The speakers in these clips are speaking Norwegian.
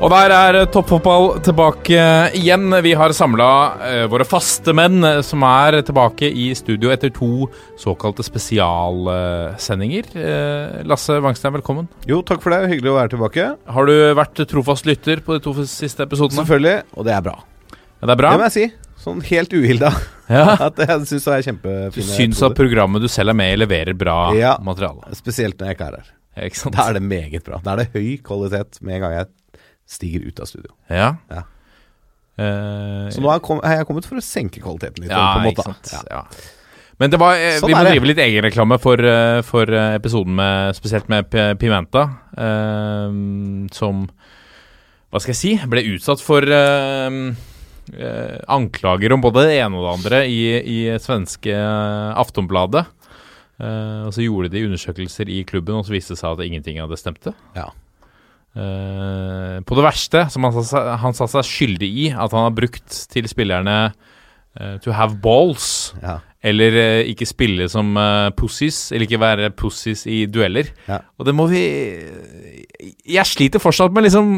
Og der er eh, toppfotball tilbake igjen. Vi har samla våre faste menn eh, som er tilbake i studio etter to såkalte spesialsendinger. Uh, Lasse Wangstein, velkommen. Jo, takk for det. Hyggelig å være tilbake. Har du vært trofast lytter på de to siste episodene? Selvfølgelig. Og det er bra. Ja, det er bra. Det må jeg si. Sånn helt uhilda. Ja. At jeg syns det er Du kjempefine syns at programmet du selv er med i, leverer bra Ja. materiale? Spesielt når jeg ikke er her. Ikke sant? Da er det meget bra. Da er det høy kvalitet med en gang jeg stiger ut av studio. Ja. Ja. Uh, Så nå har jeg, kom, har jeg kommet for å senke kvaliteten litt. ja, på en måte. Ja. Men det var, eh, Sånn vi må drive litt egenreklame for, eh, for episoden med Spesielt med P- Pimenta, uh, som Hva skal jeg si? Ble utsatt for anklager om både det ene og det andre i, i svenske Aftonbladet. Og så gjorde de undersøkelser i klubben, og så viste det seg at ingenting av det stemte. Ja. Eh, på det verste, som han sa, han sa seg skyldig i, at han har brukt til spillerne uh, to have balls. Ja. Eller uh, ikke spille som uh, pussies, eller ikke være pussies i dueller. Ja. Og det må vi Jeg sliter fortsatt med liksom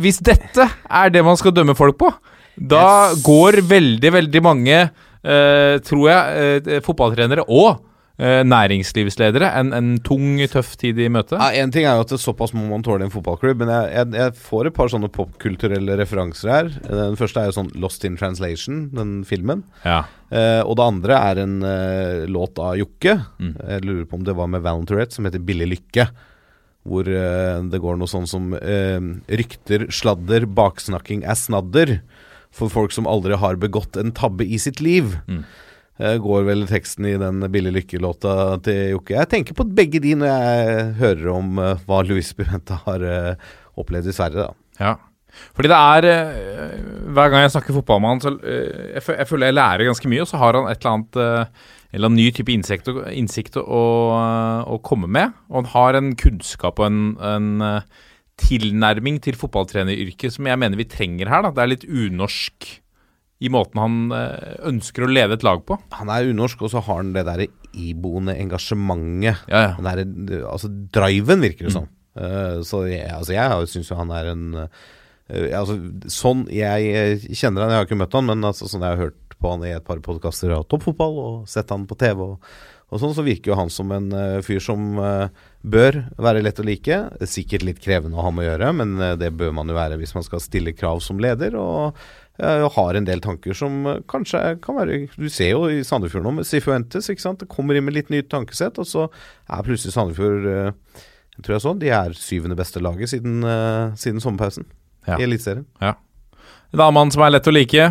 Hvis dette er det man skal dømme folk på, da går veldig, veldig mange, tror jeg, fotballtrenere og næringslivsledere en, en tung, tøff tid i møte. Ja, en ting er jo at det er såpass må man tåle i en fotballklubb, men jeg, jeg, jeg får et par sånne popkulturelle referanser her. Den første er jo sånn Lost in Translation, den filmen. Ja. Eh, og det andre er en eh, låt av Jokke. Mm. Jeg lurer på om det var med Valentourette, som heter 'Billig lykke'. Hvor eh, det går noe sånn som eh, rykter, sladder, baksnakking er snadder. For folk som aldri har begått en tabbe i sitt liv. Mm. Eh, går vel teksten i den 'Billig lykke'-låta til Jokke. Jeg tenker på begge de når jeg hører om eh, hva Louis Pimenta har eh, opplevd i Sverige. da Ja. Fordi det er Hver gang jeg snakker fotball med han, så jeg, føler jeg lærer ganske mye, og så har han et eller annet eller en ny type innsikt, innsikt å, å komme med. Og han har en kunnskap og en, en tilnærming til fotballtreneryrket som jeg mener vi trenger her. Da. Det er litt unorsk i måten han eh, ønsker å lede et lag på. Han er unorsk, og så har han det der iboende engasjementet. Ja, ja. Den der, altså driven, virker det som. Eh, så jeg, altså jeg syns jo han er en eh, altså, Sånn jeg kjenner han, jeg har ikke møtt han, men altså, sånn jeg har hørt på han i et par podkaster av toppfotball og sett han på TV, og, og sånn, så virker jo han som en uh, fyr som uh, bør være lett å like. Sikkert litt krevende å ha med å gjøre, men det bør man jo være hvis man skal stille krav som leder. og jeg har en del tanker som eh, kanskje kan være Du ser jo i Sandefjord nå med Sifuentes. ikke sant? Det kommer inn med litt nytt tankesett, og så er plutselig Sandefjord eh, jeg tror jeg så, De er syvende beste laget siden, eh, siden sommerpausen Ja. i Eliteserien. En annen mann som er lett å like.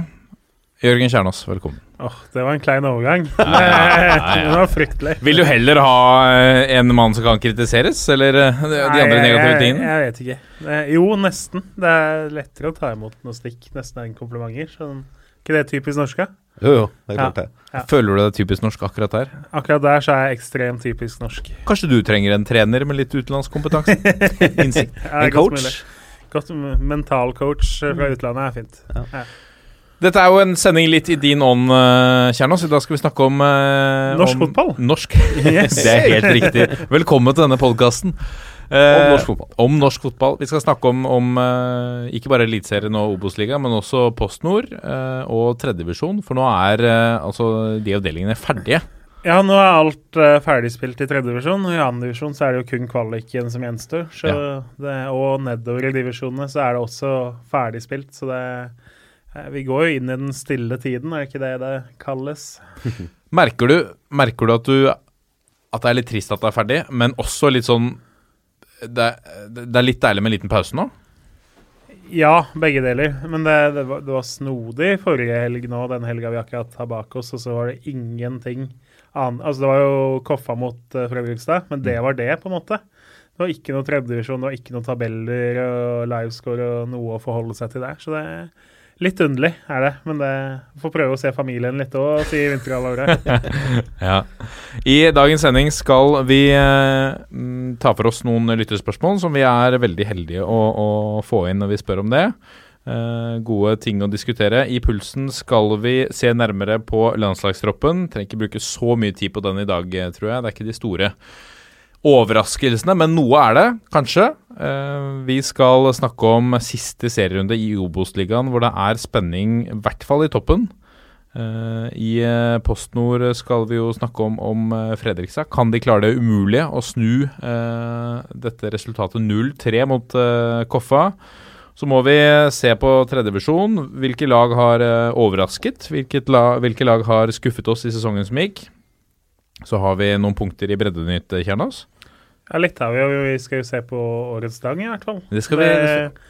Jørgen Kjernås, velkommen. Åh, det var en klein overgang. det var fryktelig. Vil du heller ha eh, en mann som kan kritiseres, eller eh, de andre Nei, negative tingene? jeg vet ikke. Eh, Jo, nesten. Det er lettere å ta imot noe stikk nesten enn komplimenter. Sånn. ikke det typisk norsk? da? Jo, jo, det er klart det. Ja. Føler du deg typisk norsk akkurat der? Akkurat der så er jeg ekstremt typisk norsk. Kanskje du trenger en trener med litt utenlandsk kompetanse? Innsikt. Ja, En godt coach? mulig. Godt mentalcoach fra utlandet er fint. Ja. Dette er jo en sending litt i din ånd, eh, Kjernås. I dag skal vi snakke om eh, Norsk om fotball. Norsk. Yes. det er helt riktig. Velkommen til denne podkasten. Om norsk fotball. Om norsk fotball. Vi skal snakke om, om eh, ikke bare Eliteserien og Obos-ligaen, men også Post Nord eh, og tredjedivisjon. For nå er eh, altså de avdelingene ferdige. Ja, nå er alt uh, ferdigspilt i tredje divisjon. Og i andre divisjon så er det jo kun kvaliken som gjenstår. Så det, og nedover i divisjonene så er det også ferdigspilt. Så det eh, Vi går jo inn i den stille tiden, er ikke det det kalles? Merker du, merker du at du At det er litt trist at det er ferdig, men også litt sånn Det det er litt deilig med en liten pause nå? Ja, begge deler. Men det, det, var, det var snodig forrige helg nå, den helga vi akkurat har bak oss, og så var det ingenting annet. Altså, det var jo Koffa mot uh, Fredrikstad, men det var det, på en måte. Det var ikke noe tredjedivisjon, det var ikke noen tabeller og livescore og noe å forholde seg til der. Så det litt underlig, er det. Men det får prøve å se familien litt òg, sier vinterhalvåret. Ja. I dagens sending skal vi eh, ta for oss noen lyttespørsmål som vi er veldig heldige å, å få inn når vi spør om det. Eh, gode ting å diskutere. I Pulsen skal vi se nærmere på landslagstroppen. Trenger ikke bruke så mye tid på den i dag, tror jeg. Det er ikke de store overraskelsene, men noe er det, kanskje. Eh, vi skal snakke om siste serierunde i Obos-ligaen, hvor det er spenning, i hvert fall i toppen. Eh, I eh, PostNord skal vi jo snakke om, om Fredrikstad. Kan de klare det umulige å snu dette resultatet 0-3 mot Koffa? Så må vi se på tredjevisjon. Hvilke lag har overrasket? La, hvilke lag har skuffet oss i sesongen som gikk? Så har vi noen punkter i Breddenytt, Kjernos. Ja, litt har vi, skal jo se på årets dag, i hvert fall. Det skal vi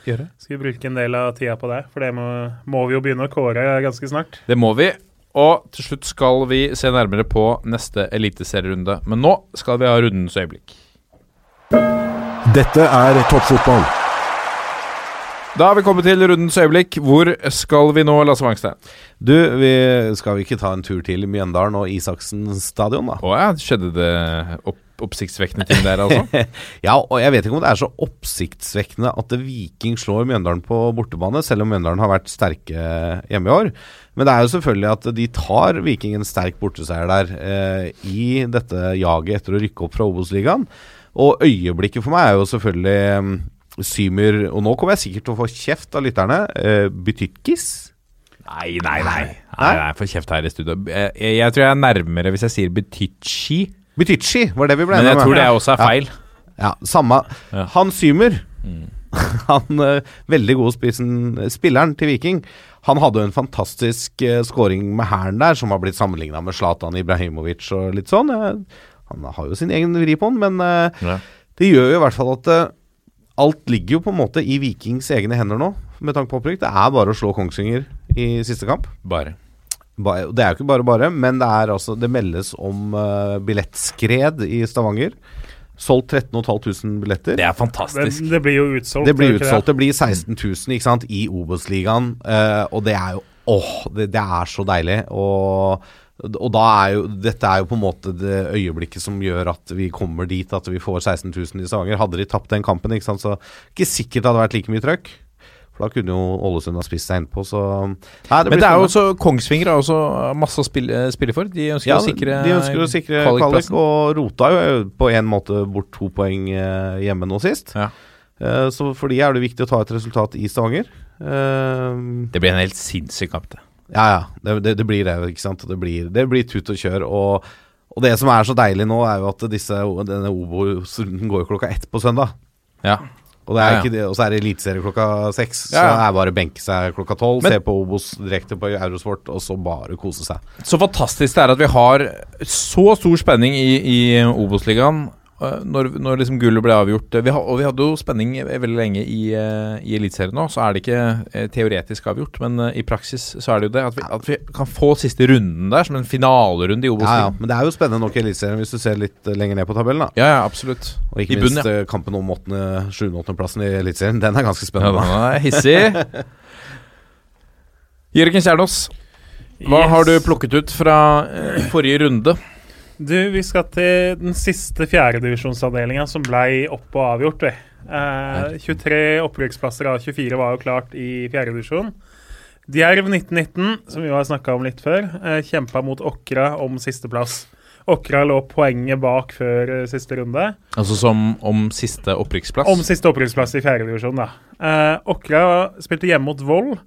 gjøre. skal vi bruke en del av tida på det, for det må, må vi jo begynne å kåre ganske snart. Det må vi. Og til slutt skal vi se nærmere på neste eliteserierunde. Men nå skal vi ha rundens øyeblikk. Dette er toppfotball. Da har vi kommet til rundens øyeblikk. Hvor skal vi nå, Lasse Wangstein? Du, vi, skal vi ikke ta en tur til Mjøndalen og Isaksen stadion, da? Å ja, skjedde det opp, oppsiktsvekkende ting der, altså? Ja, og jeg vet ikke om det er så oppsiktsvekkende at Viking slår Mjøndalen på bortebane, selv om Mjøndalen har vært sterke hjemme i år. Men det er jo selvfølgelig at de tar Viking en sterk borteseier der eh, i dette jaget etter å rykke opp fra Obos-ligaen. Og øyeblikket for meg er jo selvfølgelig mm, Symer Og nå kommer jeg sikkert til å få kjeft av lytterne. Eh, Bytytkis. Nei, nei, nei. Nei, nei, Få kjeft her i studio. Jeg, jeg tror jeg er nærmere hvis jeg sier Betychi, Bytytchi var det vi ble men jeg enige om. tror det også er feil. Ja, samme. Ja. Han Symer, han eh, veldig gode spissen, spilleren til Viking, han hadde jo en fantastisk uh, scoring med hæren der, som har blitt sammenligna med Zlatan Ibrahimovic og litt sånn. Eh, han har jo sin egen vri på den, men uh, Ja. det gjør jo i hvert fall at uh, alt ligger jo på en måte i Vikings egne hender nå, med tanke på opprykk. Det er bare å slå Kongsvinger i siste kamp. Bare. Det er jo ikke bare bare, men det er altså Det meldes om uh, billettskred i Stavanger. Solgt 13 500 billetter. Det er Det, fantastisk. det blir jo utsolgt. Det blir utsolgt. Det blir 16 000 ikke sant, i Obos-ligaen. uh, og det er jo Åh, det, det er så deilig. Og, og da er jo Dette er jo på en måte det øyeblikket som gjør at vi kommer dit at vi får 16 000 i Stavanger. Hadde de tapt den kampen, ikke sant, så ikke sikkert det hadde vært like mye trøkk. For da kunne jo Ålesund ha spist seg innpå, så Nei, Men det er jo også Kongsvinger har også masse å spille, spille for. De ønsker ja, å sikre de ønsker å sikre kvalik, og rota jo på en måte bort to poeng eh, hjemme nå sist. Ja. Eh, så for de er det viktig å ta et resultat i Stavanger. Eh, Det blir en helt sinnssyk kamp, det. Ja, ja. Det, det, det blir det, ikke sant. Det blir, det blir tut og kjør. Og, og det som er så deilig nå, er jo at disse, denne Obos-runden går jo klokka ett på søndag. Ja. Og, det er ikke det, og så er det eliteserie klokka seks. Så det er bare å benke seg klokka tolv, se på Obos direkte på Eurosport, og så bare kose seg. Så fantastisk det er at vi har så stor spenning i, i Obos-ligaen. Eh, Når, når liksom gullet ble avgjort vi har, Og vi hadde jo spenning veldig lenge i, eh, i Eliteserien nå. Så er det ikke eh, teoretisk avgjort, men eh, i praksis så er det jo det. At vi, at vi kan få siste runden der som en finalerunde i Ja, ja. Obos-ligaen. Men det er jo spennende nok i Eliteserien hvis du ser litt eh, lenger ned på tabellen. da Ja, ja, absolutt. Og ikke I bunnen, minst ja. kampen om 7.-8.-plassen i Eliteserien. Den er ganske Ja, spennende. den er hissig. Jørgen Kjernås, hva Yes. har du plukket ut fra eh, forrige runde? Du, vi skal til den siste fjerdedivisjonsavdelinga som blei opp og avgjort. vi. Eh, 23 opprykksplasser av 24 var jo klart i fjerdedivisjon. Djerv 1919, som vi har snakka om litt før, eh, kjempa mot Åkra om sisteplass. Åkra lå poenget bak før eh, siste runde. Altså som om siste opprykksplass? Om siste opprykksplass i fjerdedivisjon, da. Eh, Åkra spilte hjemme mot Vold.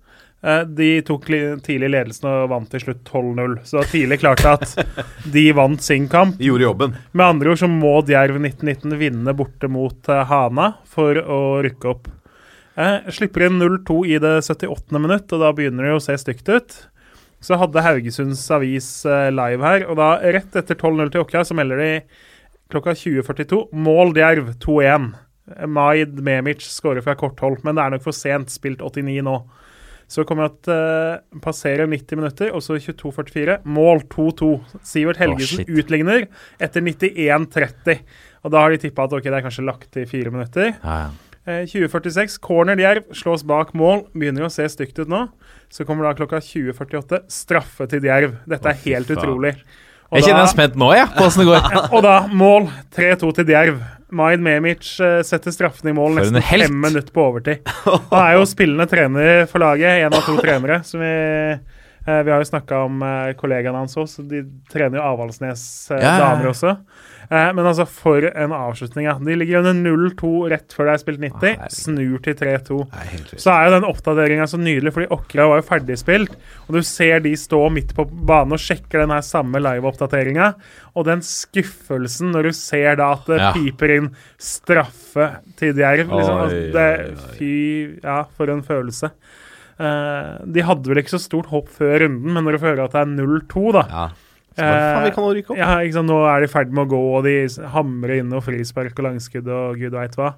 Eh, de tok tidlig ledelsen og vant til slutt 12-0. Så det var tidlig klart at de vant sin kamp. De gjorde jobben. Med andre ord så må Djerv 1919 vinne borte mot eh, Hana for å rykke opp. Eh, slipper inn 0-2 i det 78. minutt, og da begynner det å se stygt ut. Så hadde Haugesunds Avis live her, og da rett etter 12-0 til Åkra så melder de klokka 20.42 mål Djerv 2-1. Maid Memic skårer fra korthold, men det er nok for sent. Spilt 89 nå. Så kommer at uh, passerer 90 minutter, og så 22.44. Mål 2-2. Sivert Helgesen oh, utligner etter 91.30. Og da har de tippa at ok, det er kanskje lagt til fire minutter. Ja, ja. Eh, 2046, corner Djerv, slås bak mål. Begynner å se stygt ut nå. Så kommer da klokka 2048, straffe til Djerv. Dette er helt utrolig. Og Jeg kjenner jeg er spent nå, jeg, på åssen det går. og da mål 3-2 til Djerv. Maid Memic eh, setter straffen i mål For nesten fem minutter på overtid. Han er jo spillende trener for laget, én av to trenere. Som vi, eh, vi har jo snakka om eh, kollegaene hans også, de trener jo Avaldsnes ja. damer også. Eh, men altså, for en avslutning, ja. De ligger under 0-2 rett før det er spilt 90. Ah, snur til 3-2. Nei, helt vilt. Så er jo den oppdateringa så nydelig, fordi Åkra var jo ferdigspilt. Og du ser de stå midt på banen og sjekker den her samme live-oppdateringa. Og den skuffelsen når du ser da at det Ja. piper inn straffe til Djerv. Liksom. Altså, det, fy Ja, for en følelse. Eh, de hadde vel ikke så stort håp før runden, men når du føler at det er 0-2, da Ja. Bare, faen, vi kan rykke opp. ja, ikke sant? Nå er de i ferd med å gå, og de hamrer inn og frispark og langskudd og gud veit hva.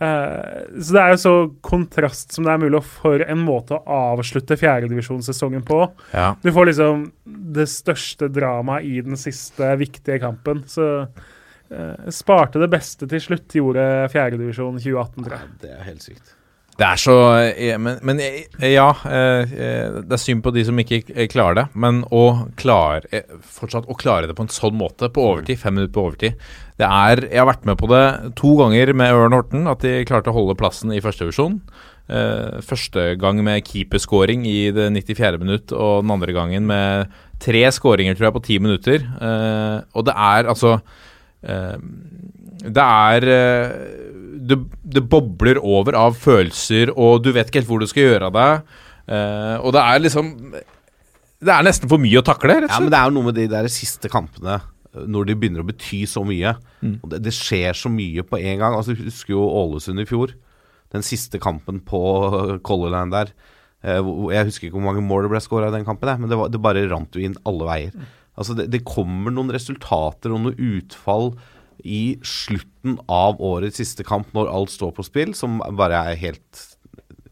Uh, så det er jo så kontrast som det er mulig for en måte å avslutte fjerdedivisjonssesongen på. Ja. Du får liksom det største dramaet i den siste viktige kampen. Så uh, sparte det beste til slutt, gjorde fjerdedivisjon 2018, tror jeg. Det er helt sykt. Det er så eh, Men, men eh, ja, eh, eh, det er synd på de som ikke eh, klarer det. Men å klare, eh, fortsatt å klare det på en sånn måte, på overtid, fem minutter på overtid det er, Jeg har vært med på det to ganger med Ørn Horten, at de klarte å holde plassen i førstevisjon. Uh, første gang med keeperscoring i det 94. minutt, og den andre gangen med tre skåringer, tror jeg, på ti minutter. Eh, og det er altså eh, Det er eh, det, det bobler over av følelser, og du vet ikke helt hvor du skal gjøre av deg. Uh, og det er liksom Det er nesten for mye å takle, rett Ja, men det er jo noe med de der siste kampene når de begynner å bety så mye. Og det, det skjer så mye på en gang. Altså, husker jo Ålesund i fjor. Den siste kampen på Color Line der. Eh, jeg husker ikke hvor mange mål det ble skåra i den kampen, men det, var, det bare rant jo inn alle veier. Altså, det, det kommer noen resultater og noen utfall i slutten av årets siste kamp, når alt står på spill, som bare er helt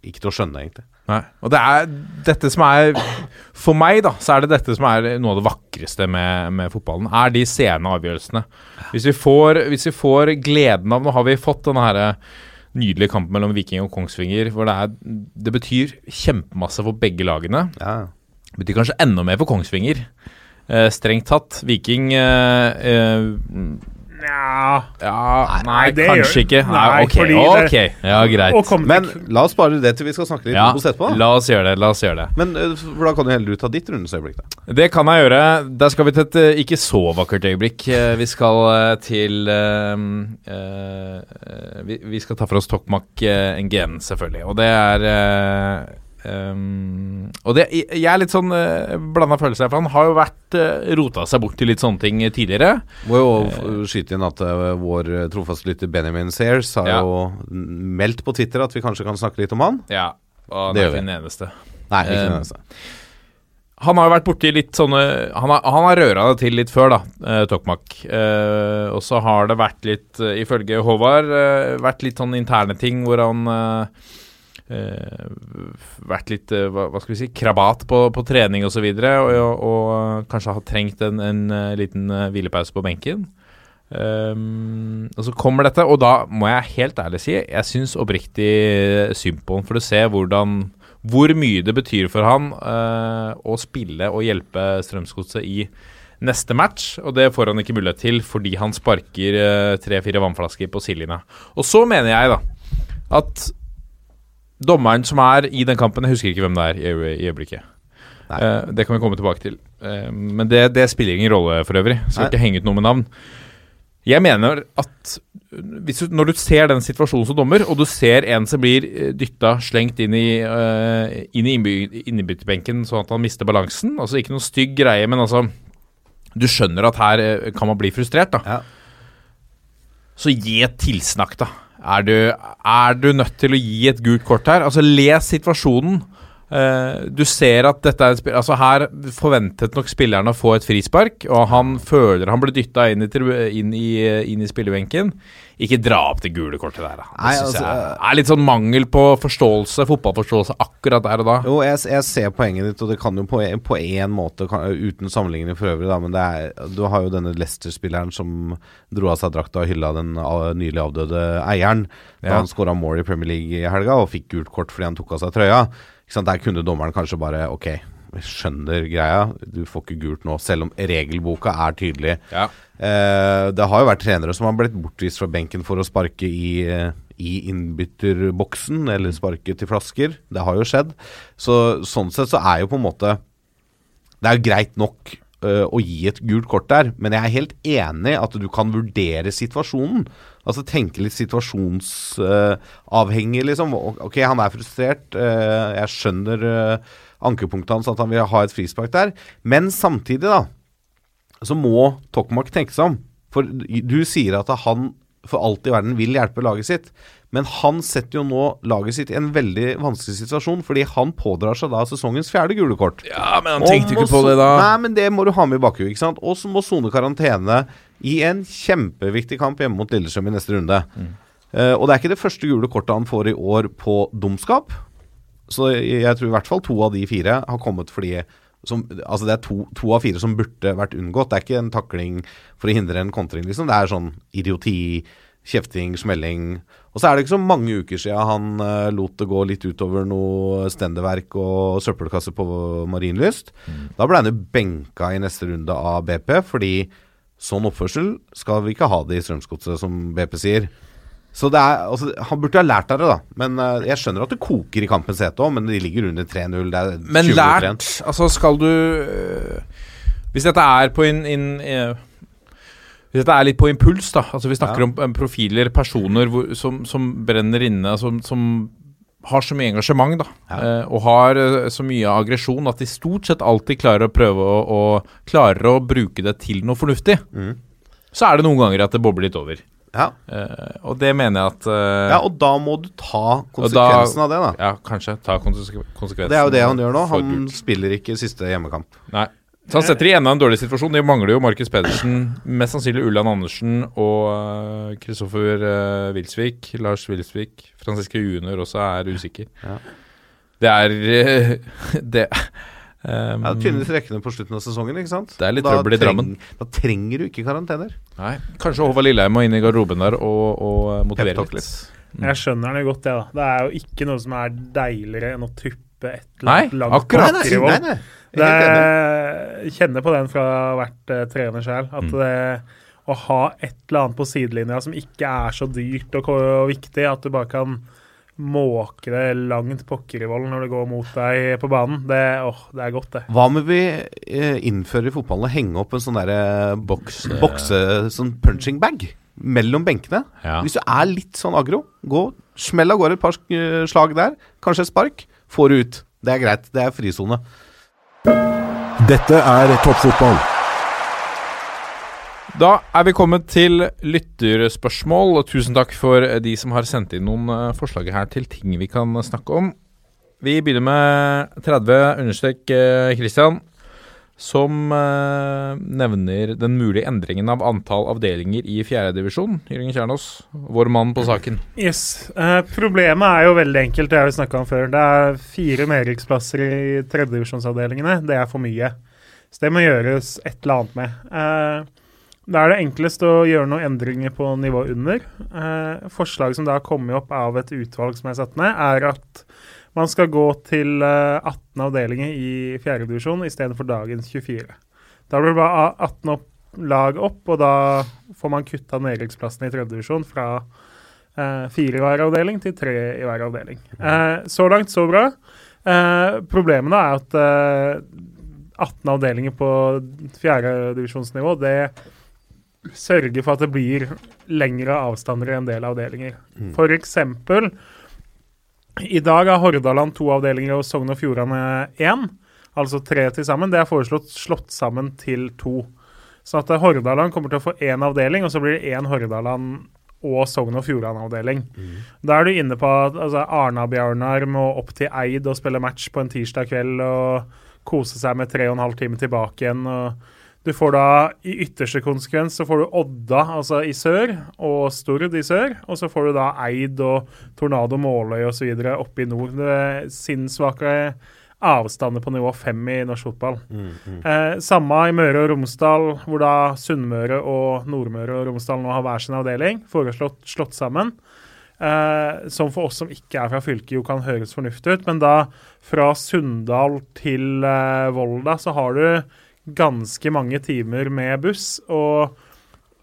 ikke til å skjønne, egentlig. Nei. Og det er dette som er For meg, da, så er det dette som er noe av det vakreste med, med fotballen. Er de sene avgjørelsene. Hvis vi, får, hvis vi får gleden av Nå har vi fått denne her nydelige kampen mellom Viking og Kongsvinger, hvor det, er, det betyr kjempemasse for begge lagene. Ja, Det betyr kanskje enda mer for Kongsvinger. Eh, strengt tatt. Viking eh, eh, Nja Ja, nei, nei, det kanskje gjør- ikke. Nei, nei, ok, fordi det- ok. Ja, greit. Men la oss spare det til vi skal snakke litt Ja, Obos etterpå. da. la oss gjøre det. La oss gjøre det. Men hvordan for da kan du heller ta ditt rundens øyeblikk, da. Det kan jeg gjøre. Der skal vi til et eh, ikke så vakkert øyeblikk. Eh, Vi skal eh, til eh, uh, vi, vi skal ta for oss Tokmak uh, NGN, selvfølgelig. Og det er eh, um, Og det, jeg er litt sånn uh, blanda følelser her, for han har jo vært uh, rota seg bort til litt sånne ting tidligere. Må jo uh, skyte inn at uh, vår trofaste lytter Benjamin Sears har Ja. jo meldt på Twitter at vi kanskje kan snakke litt om han. Ja, og Det det er ikke den eneste. Nei, ikke Eh, den eneste. Han har jo vært borti litt sånne Han har, han har røra det til litt før, da, eh, Tokmak. Eh, og så har det vært litt, eh, ifølge Håvard, eh, vært litt sånn interne ting hvor han eh, eh, Vært litt, eh, hva, skal vi si, krabat på, på trening osv. Og, og, og, og kanskje har trengt en, en eh, liten eh, hvilepause på benken. Um, og så kommer dette, og da må jeg helt ærlig si jeg syns oppriktig synd på ham. For du ser hvordan hvor mye det betyr for han uh, å spille og hjelpe Strømsgodset i neste match. Og det får han ikke mulighet til fordi han sparker eh, tre-fire vannflasker på sidelinja. Og så mener jeg da at dommeren som er i den kampen Jeg husker ikke hvem det er i, i øyeblikket. Eh, det kan vi komme tilbake til. Uh, men det, det spiller ingen rolle for øvrig. Skal Nei. ikke henge ut noe med navn. Jeg mener at hvis du, når du ser den situasjonen som dommer, og du ser en som blir dytta, slengt inn i, uh, inn i innby- innbytterbenken sånn at han mister balansen Altså ikke noen stygg greie, men altså Du skjønner at her eh, kan man bli frustrert, da. Ja. Så gi et tilsnakk, da. Er du, er du nødt til å gi et gult kort her? Altså Les situasjonen. Eh, du ser at dette er en Altså Her forventet nok spillerne å få et frispark, og han føler han ble dytta inn, inn, inn i spillebenken. Ikke dra opp det gule kortet der, da. Det Nei, altså, jeg er litt sånn mangel på forståelse, fotballforståelse, akkurat der og da. Jo, jeg, jeg ser poenget ditt, og det kan jo på, en- én måte, kan, uten sammenligning for øvrig, da, men det er, du har jo denne Leicester-spilleren som dro av seg drakta og hylla den nylig avdøde eieren da Ja. han skåra mål i Premier League i helga og fikk gult kort fordi han tok av seg trøya. Der kunne dommeren kanskje bare Ok, jeg skjønner greia, du får ikke gult nå, selv om regelboka er tydelig. Ja. Eh, det har jo vært trenere som har blitt bortvist fra benken for å sparke i, eh, i innbytterboksen, eller sparke til flasker. Det har jo skjedd. Så sånn sett så er jo på en måte Det er jo greit nok eh, å gi et gult kort der, men jeg er helt enig at du kan vurdere situasjonen. Altså tenke litt situasjonsavhengig, liksom. Ok, han er frustrert. eh, jeg skjønner eh, ankepunktet hans, at han vil ha et frispark der. Men samtidig, da, så må Tokmak tenke seg om. For du sier at han for alt i verden vil hjelpe laget sitt. Men han setter jo nå laget sitt i en veldig vanskelig situasjon, fordi han pådrar seg da sesongens fjerde gule kort. ja, men han tenkte ikke på det da. Nei, men det må du ha med i bakhuet. ikke sant? Og så må sone karantene i en kjempeviktig kamp hjemme mot Lillestrøm i neste runde. Mm. Uh, og det er ikke det første gule kortet han får i år på dumskap. Så jeg tror i hvert fall to av de fire har kommet fordi som, altså Det er to, to av fire som burde vært unngått. Det er ikke en takling for å hindre en kontring, liksom. Det er sånn idioti, kjefting, smelling. Og så er det ikke så mange uker siden han uh, lot det gå litt utover noe stendeverk og søppelkasse på Marienlyst. Da ble han jo benka i neste runde av BP, fordi sånn oppførsel skal vi ikke ha det i Strømsgodset, som BP sier. Så det er, altså, Han burde ha lært av det, da. Men uh, Jeg skjønner at det koker i kampens hete òg, men de ligger under 3-0. Det er 20 Men lært. Altså, skal du øh, Hvis dette er på in, in, eh, Hvis dette er litt på impuls, da Altså Vi snakker Ja. om profiler, personer hvor, som, som brenner inne, som, som har så mye engasjement, da. Ja. eh, og har eh, så mye aggresjon at de stort sett alltid klarer å prøve å, å Klarer å bruke det til noe fornuftig. Mm. Så er det noen ganger at det bobler litt over. Ja. Uh, og det mener jeg at uh, ja, og da må du ta konsekvensen konsekvensen av det, da. ja, kanskje. Ta konsekvensen. Det er jo det han gjør nå. Han spiller ikke siste hjemmekamp. Nei. Så han setter i enda en dårlig situasjon. De mangler jo Markus Pedersen, mest sannsynlig Ulland Andersen og Kristoffer uh, Wilsvik. Lars Wilsvik. Franziske Junior også er usikker. Ja. Det er uh, Det um, Ja, Tynnes rekkene på slutten av sesongen, ikke sant? Det er litt trøbbel i Drammen. Da trenger du ikke karantener. Nei, Kanskje Håvard Lilleheim må inn i garderoben der og, og eh, motivere Pep-talk litt. Mm. Jeg skjønner det godt, jeg, da. Det er jo ikke noe som er deiligere enn å tuppe et eller Nei, annet langt akkurat. nei, nei. Jeg er er, kjenner på den fra å ha vært eh, trener sjøl. At Mm. det, å ha et eller annet på sidelinja som ikke er så dyrt og, og viktig, at du bare kan måke det langt pokker i vold når det går mot deg på banen, det, åh, det er godt, det. Hva om vi eh, innfører i fotballen å henge opp en sånn derre Boks, eh. bokse Sånn punching bag mellom benkene? Ja. Hvis du er litt sånn aggro, gå smell av gårde et par slag der. Kanskje et spark. Får du ut. Det er greit. Det er frisone. Dette er toppfotball. Da er vi kommet til lytterspørsmål. og Tusen takk for de som har sendt inn noen eh, forslag her til ting vi kan snakke om. Vi begynner med 30 understrek eh, Christian, som eh, nevner den mulige endringen av antall avdelinger i fjerdedivisjon. Jørgen Kjernås, vår mann på saken. Yes. Eh, problemet er jo veldig enkelt, det har vi snakka om før. Det er fire nedrykksplasser i tredjedivisjonsavdelingene. Det er for mye. Så det må gjøres et eller annet med. Eh, da er det enklest å gjøre noen endringer på nivå under. Eh, forslaget som da har kommet opp av et utvalg som er satt ned, er at man skal gå til eh, 18 avdelinger i fjerdedivisjon istedenfor dagens 24. Da blir det bare 18 opp, lag opp, og da får man kutta nedrykksplassene i tredjedivisjon fra eh, fire i hver avdeling til tre i hver avdeling. Eh, så langt, så bra. Eh, problemet er at eh, 18 avdelinger på fjerdedivisjonsnivå, det sørger for at det blir lengre avstander i en del avdelinger. For eksempel i dag har Hordaland to avdelinger og Sogn og Fjordane én. Altså tre til sammen. Det er foreslått slått sammen til to. Så at Hordaland kommer til å få én avdeling, og så blir det én Hordaland og Sogn og Fjordane-avdeling. Da er du inne på at altså, Arna-Bjarnar må opp til Eid og spille match på en tirsdag kveld og kose seg med tre og en halv time tilbake igjen. og du får da i ytterste konsekvens så får du Odda altså i sør og Stord i sør. Og så får du da Eid og Tornado Måløy osv. oppe i nord. Det er sinnssvake avstander på nivå fem i norsk fotball. Eh, samme i Møre og Romsdal, hvor da Sunnmøre og Nordmøre og Romsdal nå har hver sin avdeling. Foreslått slått sammen. Eh, som for oss som ikke er fra fylket, jo kan høres fornuftig ut. Men da fra Sunndal til eh, Volda så har du ganske mange timer med buss. Og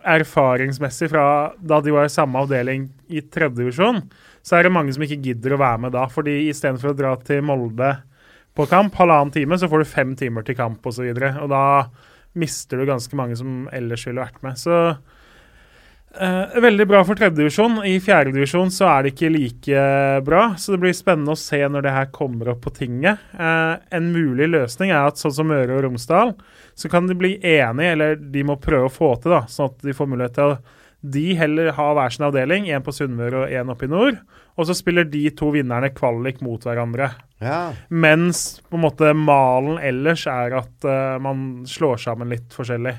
erfaringsmessig fra da de var i samme avdeling i tredje divisjon, så er det mange som ikke gidder å være med da. fordi istedenfor å dra til Molde på kamp, halvannen time, så får du fem timer til kamp osv. Og, så og da mister du ganske mange som ellers ville vært med. Så eh, veldig bra for tredjedivisjon. I fjerdedivisjon så er det ikke like bra, så det blir spennende å se når det her kommer opp på tinget. Eh, en mulig løsning er at sånn som Møre og Romsdal, så kan de bli enige, eller de må prøve å få til, da, sånn at de får mulighet til å de heller ha hver sin avdeling, én på Sunnmøre og én oppe i nord. Og så spiller de to vinnerne kvalik mot hverandre. Ja. Mens på en måte malen ellers er at uh, man slår sammen litt forskjellig.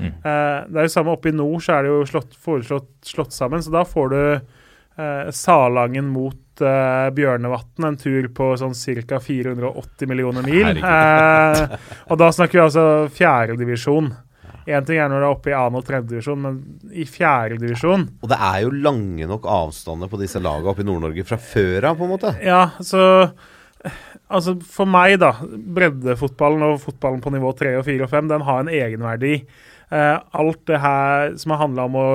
Mm. Uh, det er jo samme oppe i nord, så er det jo slått, foreslått slått sammen. Så da får du uh, Salangen mot uh, Bjørnevatn, en tur på sånn ca. 480 millioner mil. Uh, og da snakker vi altså fjerdedivisjon. Én ting er når du er oppe i annen og tredje divisjon, men i fjerde divisjon Og det er jo lange nok avstander på disse lagene oppe i Nord-Norge fra før av, på en måte. Ja, så Altså, for meg, da. Breddefotballen og fotballen på nivå 3 og 4 og 5, den har en egenverdi. Uh, alt det her som har handla om å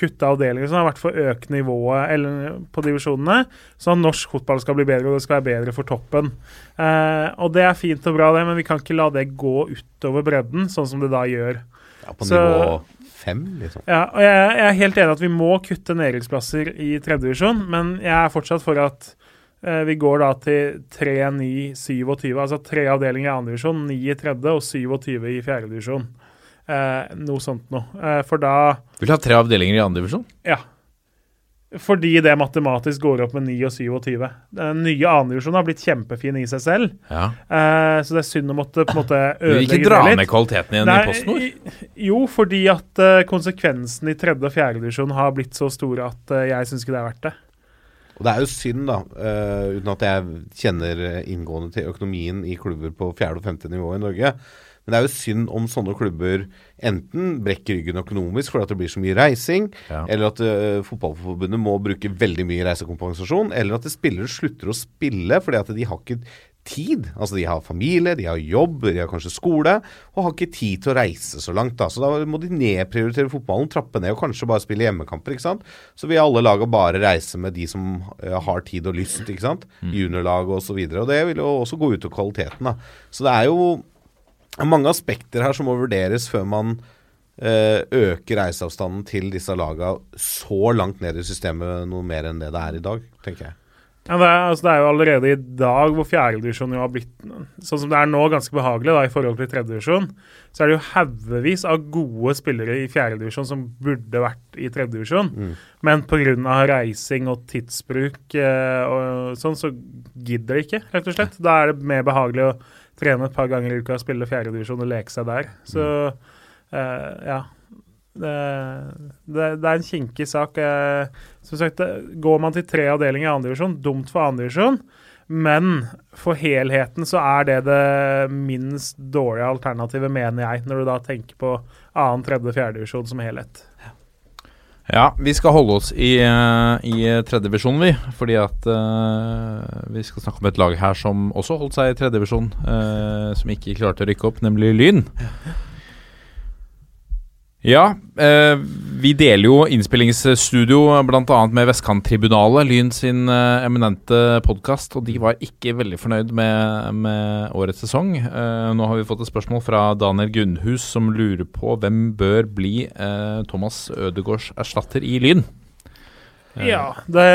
kutte avdelinger, som har vært for å øke nivået eller, på divisjonene, sånn at norsk fotball skal bli bedre, og det skal være bedre for toppen. Eh, og det er fint og bra, det, men vi kan ikke la det gå utover bredden, sånn som det da gjør. Ja, på Så- nivå fem, liksom. Ja, og jeg, jeg er helt enig at vi må kutte nedrykksplasser i tredje divisjon, men jeg er fortsatt for at eh, vi går da til 3, 9, 27, altså tre avdelinger i andre divisjon, 9 i tredje og 27 i fjerde divisjon. Eh, noe sånt noe. Eh, for da Vil du ha tre avdelinger i andre divisjon? Ja. Fordi det matematisk går opp med 9 og 27. Den nye andredivisjonen har blitt kjempefin i seg selv, Ja. eh, så det er synd å måtte på en måte Du vil ødelegge ikke dra litt. ned kvaliteten igjen i Post Nord? Jo, fordi at uh, konsekvensen i tredje og fjerdedivisjon har blitt så store at uh, jeg syns ikke det er verdt det. Og det er jo synd, da, eh, uten at jeg kjenner inngående til økonomien i klubber på fjerde og femte nivå i Norge. Men det er jo synd om sånne klubber enten brekker ryggen økonomisk fordi at det blir så mye reising, Ja. eller at uh, fotballforbundet må bruke veldig mye reisekompensasjon, eller at spillere slutter å spille fordi at de har ikke tid. Altså de har familie, de har jobb, de har kanskje skole, og har ikke tid til å reise så langt. da. Så da må de nedprioritere fotballen, trappe ned og kanskje bare spille hjemmekamper. ikke sant? Så vil alle laga bare reise med de som eh, har tid og lyst, ikke sant. Juniorlag og så. Og det vil jo også gå ut over kvaliteten, da. Så det er jo mange aspekter her som må vurderes før man eh, øker reiseavstanden til disse laga så langt ned i systemet noe mer enn det det er i dag, tenker jeg. Ja, det, er, altså, det er jo allerede i dag hvor fjerdedivisjon har blitt sånn som det er nå, ganske behagelig da, i forhold til tredjedivisjon. Så er det jo haugevis av gode spillere i fjerdedivisjon som burde vært i tredjedivisjon. Mm. Men pga. reising og tidsbruk eh, og sånn, så gidder de ikke, rett og slett. Da er det mer behagelig å trene et par ganger i uka, spille fjerdedivisjon og leke seg der. Så eh, ja. Det, det, det er en kinkig sak. Eh, som sagt, går man til tre avdelinger i andredivisjon, dumt for andredivisjon. Men for helheten så er det det minst dårlige alternativet, mener jeg, når du da tenker på annen, tredje, fjerdedivisjon som helhet. Ja, vi skal holde oss i, uh, i tredjedivisjon, vi. Fordi at uh, vi skal snakke om et lag her som også holdt seg i tredjedivisjon, uh, som ikke klarte å rykke opp, nemlig Lyn. Ja, eh, vi deler jo innspillingsstudio bl.a. med Vestkanttribunalet, Lyn sin eh, eminente podkast, og de var ikke veldig fornøyd med, med årets sesong. Eh, nå har vi fått et spørsmål fra Daniel Gunnhus som lurer på hvem bør bli eh, Thomas Ødegaards erstatter i Lyn. Eh, Ja, det,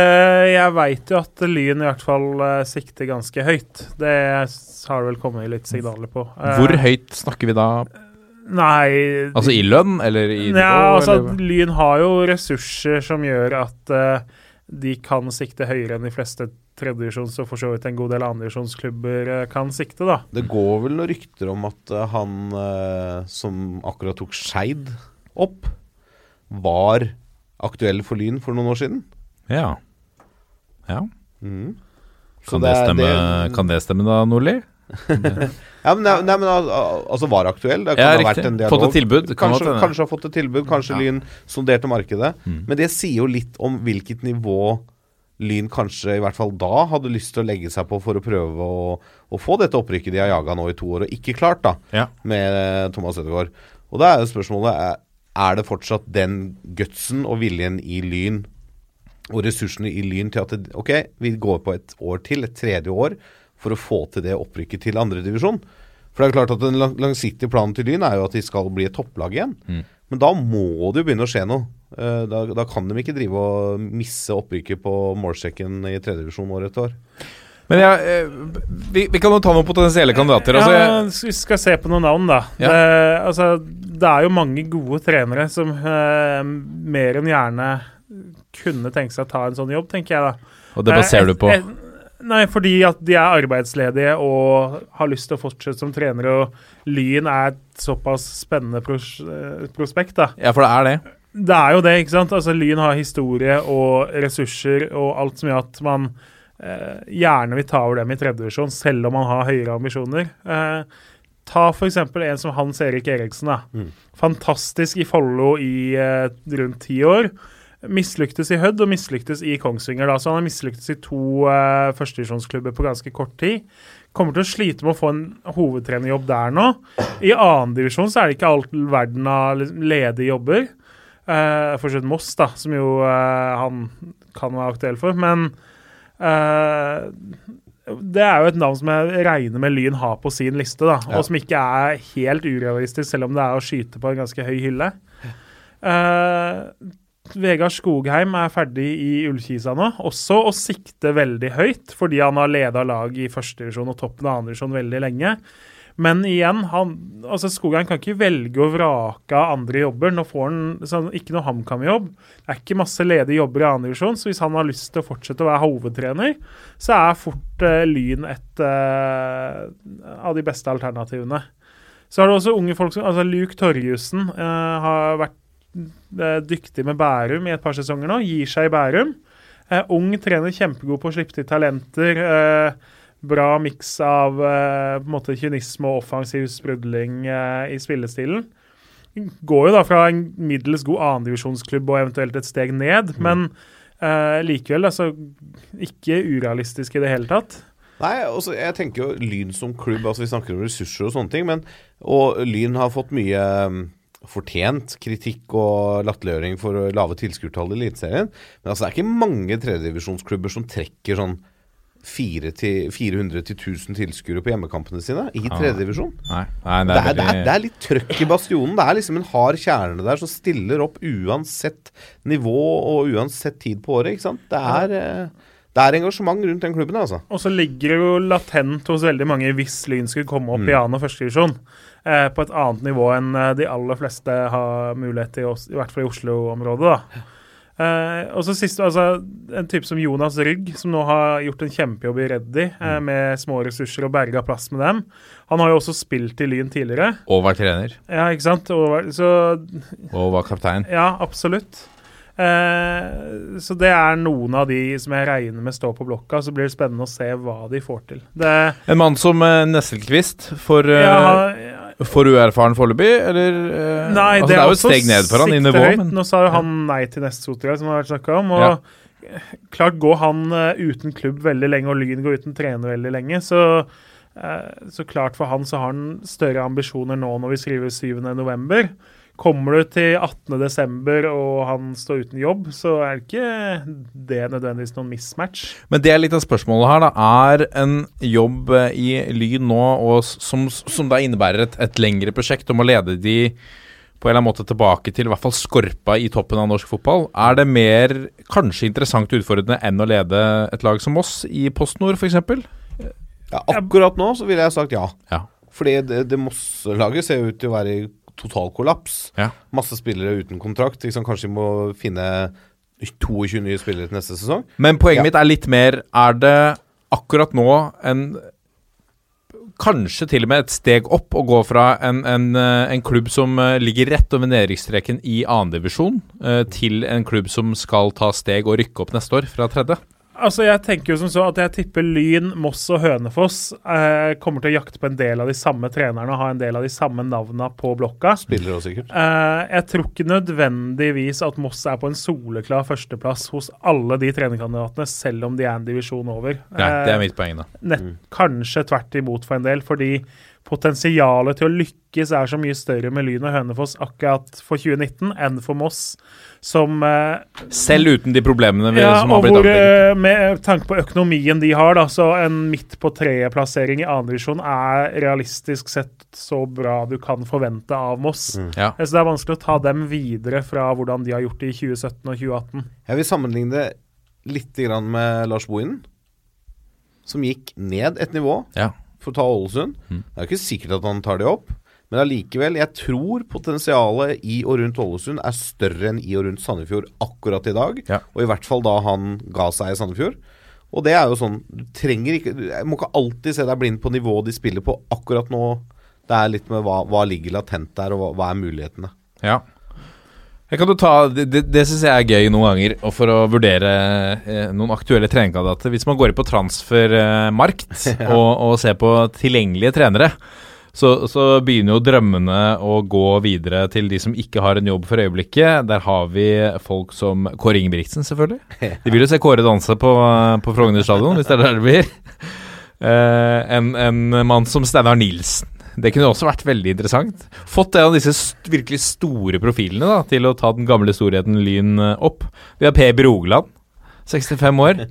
jeg veit jo at Lyn i hvert fall eh, sikter ganske høyt. Det har det vel kommet litt signaler på. Hvor høyt snakker vi da? Nei Altså i lønn, eller i nivå? Ja, altså eller? Lyn har jo ressurser som gjør at uh, de kan sikte høyere enn de fleste tredjevisjons- og for så vidt en god del andrevisjonsklubber uh, kan sikte, da. Det går vel noen rykter om at uh, han eh, som akkurat tok Skeid opp, var aktuell for Lyn for noen år siden. Ja. ja. Mm. Kan det, det stemme, det- kan det stemme da, Nordli? Ja, men, nei, nei, men al- al- altså var aktuell. Det kan Ja, ha riktig. vært en dialog. Fått et tilbud. Kanskje, godt kanskje har fått et tilbud, kanskje Ja. Lyn sonderte markedet. Mm. Men det sier jo litt om hvilket nivå Lyn kanskje, i hvert fall da, hadde lyst til å legge seg på for å prøve å, å få dette opprykket de har jaga nå i to år, og ikke klart, da, Ja. med eh, Thomas Ødegaard. Og da er jo spørsmålet er, er det fortsatt den gutsen og viljen i Lyn og ressursene i Lyn til at det, ok, vi går på et år til, et tredje år, for å få til det opprykket til andredivisjon. For det er jo klart at Den lang langsiktige planen til Lyn er jo at de skal bli et topplag igjen. Mm. Men da må det jo begynne å skje noe. Eh, da, da kan de ikke drive og misse opprykket på målsekken i tredjedivisjon år etter år. Men jeg, eh, vi, vi kan jo ta noen potensielle kandidater. Altså, ja, vi skal se på noen navn, da. Ja. Det, altså, det er jo mange gode trenere som eh, mer enn gjerne kunne tenke seg å ta en sånn jobb, tenker jeg da. og det baserer Eh, du på Nei, fordi at de er arbeidsledige og har lyst til å fortsette som trenere, og Lyn er et såpass spennende pros eh, prospekt, da. Ja, for det er det. Det er jo det, ikke sant? Altså, Lyn har historie og ressurser og alt som gjør at man eh, gjerne vil ta over dem i tredjedivisjon, selv om man har høyere ambisjoner. Eh, ta f.eks. en som Hans Erik Eriksen. da. Mm. Fantastisk i Follo i eh, rundt ti år. Mislyktes i Hødd og mislyktes i Kongsvinger. da, Så han har mislyktes i to uh, førstedivisjonsklubber på ganske kort tid. Kommer til å slite med å få en hovedtrenerjobb der nå. I annendivisjon så er det ikke all verden av ledige jobber. Uh, Fortsatt Moss, da, som jo uh, han kan være aktuell for. Men uh, det er jo et navn som jeg regner med Lyn har på sin liste, da, Ja. og som ikke er helt urealistisk, selv om det er å skyte på en ganske høy hylle. Eh, Vegard Skogheim er ferdig i Ullkisa nå, også å sikte veldig høyt, fordi han har leda lag i førstedivisjon og toppen av andredivisjon veldig lenge. Men igjen, han, altså Skogheim kan ikke velge å vrake av andre jobber. Nå får han sånn, ikke noe HamKam-jobb. Det er ikke masse ledige jobber i andredivisjon, så hvis han har lyst til å fortsette å være hovedtrener, så er fort uh, Lyn et uh, av de beste alternativene. Så har du også unge folk som altså Luke Torjussen uh, har vært dyktig med Bærum i et par sesonger nå. Gir seg i Bærum. Eh, ung trener, kjempegod på å slippe til talenter. Eh, bra miks av eh, på en måte kynisme og offensiv sprudling eh, i spillestilen. Går jo da fra en middels god annendivisjonsklubb og eventuelt et steg ned, men eh, likevel altså ikke urealistisk i det hele tatt. Nei, altså, jeg tenker jo Lyn som klubb, altså vi snakker om ressurser og sånne ting, men Og Lyn har fått mye fortjent kritikk og latterliggjøring for lave tilskuertall i Eliteserien. Men altså, det er ikke mange tredjedivisjonsklubber som trekker sånn til 400 til 1000 tilskuere på hjemmekampene sine i tredjedivisjon. Nei, nei det Det det, det er litt trøkk i bastionen. Det er liksom en hard kjerne der som stiller opp uansett nivå og uansett tid på året. ikke sant? Det er, eh, det er engasjement rundt den klubben, altså. Og så ligger det jo latent hos veldig mange hvis Lyn skulle komme opp i annen og førstedivisjon. Eh, på et annet nivå enn eh, de aller fleste har mulighet til, i hvert fall i Oslo-området. da. Eh, og så sist, altså, En type som Jonas Rygg, som nå har gjort en kjempejobb i Reddy eh, med små ressurser og berga plass med dem. Han har jo også spilt i Lyn tidligere. Og var trener. Ja, ikke sant? Og, så Og var kaptein. ja, absolutt. Eh, så det er noen av de som jeg regner med står på blokka. Så blir det spennende å se hva de får til. Det, En mann som uh, Nesselquist for, uh, ja, for uerfaren foreløpig, eller? eh, nei, altså, det er jo et steg ned for han i nivå, men Nå sa jo han nei til neste Sotra, som det har vært snakka om. Og klart går han eh, uten klubb veldig lenge, og Lyn går uten trener veldig lenge. Så, eh, så klart for han så har han større ambisjoner nå når vi skriver 7.11. Kommer du til 18.12. og han står uten jobb, så er det ikke det nødvendigvis noen mismatch. Men det er litt av spørsmålet her, da. Er en jobb eh, i Lyn nå, og som, som da innebærer et, et lengre prosjekt om å lede de på en eller annen måte tilbake til i hvert fall skorpa i toppen av norsk fotball, er det mer kanskje interessant og utfordrende enn å lede et lag som Moss i Post Nord, f.eks.? Ja, akkurat nå så ville jeg sagt ja. Ja. Fordi det, det Moss-laget ser ut til å være i total kollaps. Ja. Masse spillere uten kontrakt. Liksom. Kanskje de må finne 22 nye spillere til neste sesong. Men poenget Ja. mitt er litt mer Er det akkurat nå en Kanskje til og med et steg opp å gå fra en, en, eh, en klubb som eh, ligger rett over nedrykksstreken i annendivisjon, divisjon til en klubb som skal ta steg og rykke opp neste år fra tredje. Altså, Jeg tenker jo som så at jeg tipper Lyn, Moss og Hønefoss eh, kommer til å jakte på en del av de samme trenerne og ha en del av de samme navna på blokka. Spiller også, sikkert. Eh, jeg tror ikke nødvendigvis at Moss er på en soleklar førsteplass hos alle de trenerkandidatene, selv om de er en divisjon over. Nei, det er Eh, mitt poeng, da. nett, Kanskje tvert imot for en del, fordi potensialet til å lykkes er så mye større med Lyn og Hønefoss akkurat for 2019 enn for Moss, som eh, Selv uten de problemene vi, ja, som har blitt avdekket. eh, med tanke på økonomien de har, da, så en midt på treet-plassering i andredivisjon er realistisk sett så bra du kan forvente av Moss. Ja. Så det er vanskelig å ta dem videre fra hvordan de har gjort det i 2017 og 2018. Jeg vil sammenligne det litt grann med Lars Bohinen, som gikk ned et nivå Ja. for å ta Ålesund. Det er ikke sikkert at han tar det opp, men allikevel, jeg tror potensialet i og rundt Ålesund er større enn i og rundt Sandefjord akkurat i dag. Ja. Og i hvert fall da han ga seg i Sandefjord. Og det er jo sånn Du trenger ikke Jeg må ikke alltid se deg blind på nivået de spiller på akkurat nå. Det er litt med hva, hva ligger latent der, og hva, hva er mulighetene. Ja. Jeg kan jo ta, Det, det, det syns jeg er gøy noen ganger, og for å vurdere eh, noen aktuelle trenerkandidater. Hvis man går inn på transfermarkt og, og ser på tilgjengelige trenere, så, så begynner jo drømmene å gå videre til de som ikke har en jobb for øyeblikket. Der har vi folk som Kåre Ingebrigtsen, selvfølgelig. De vil jo se Kåre danse på, på Frogner stadion, hvis det er der det blir. Eh, en, en mann som Steinar Nilsen. Det kunne også vært veldig interessant. Fått en av disse st virkelig store profilene da, til å ta den gamle storheten Lyn eh, opp. Vi har Per Brogeland, 65 år.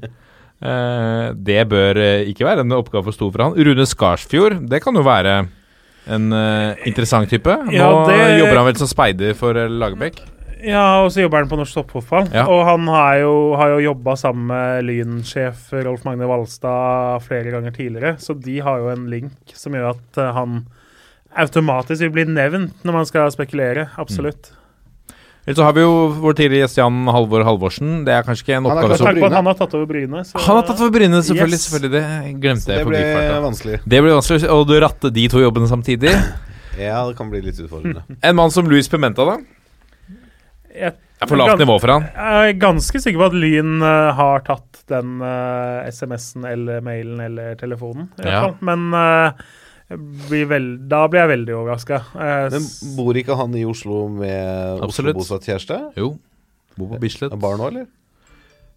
Eh, det bør ikke være en oppgave for stor for han. Rune Skarsfjord, det kan jo være en uh, interessant type. Nå Ja, det- jobber han vel som speider for eh, Lagerbäck. Ja, og så jobber han på norsk toppfotball. Ja. Og han har jo, har jo jobba sammen med Lyn-sjef Rolf Magne Valstad flere ganger tidligere, så de har jo en link som gjør at eh, han automatisk vil bli nevnt når man skal spekulere. Absolutt. Ellers så har vi jo vår tidligere gjest Jan Halvor Halvorsen. Det er kanskje ikke en oppgave som Bryne. han har tatt over Bryne. så- Han har tatt over Bryne, selvfølgelig. Yes. selvfølgelig Det glemte Det jeg Det ble vanskelig. Det ble vanskelig Og du ratte de to jobbene samtidig. Ja, det kan bli litt utfordrende. En mann som Louis Pimenta, da? Jeg, Er for lavt nivå for han. jeg er ganske sikker på at Lyn uh, har tatt den uh, SMS-en eller mailen eller telefonen. I hvert Ja. Men eh, jeg blir vel, da blir jeg veldig overraska. Men bor ikke han i Oslo med. Oslo-bosatt kjæreste? Jo. Bor på Bislett. Barn nå, eller?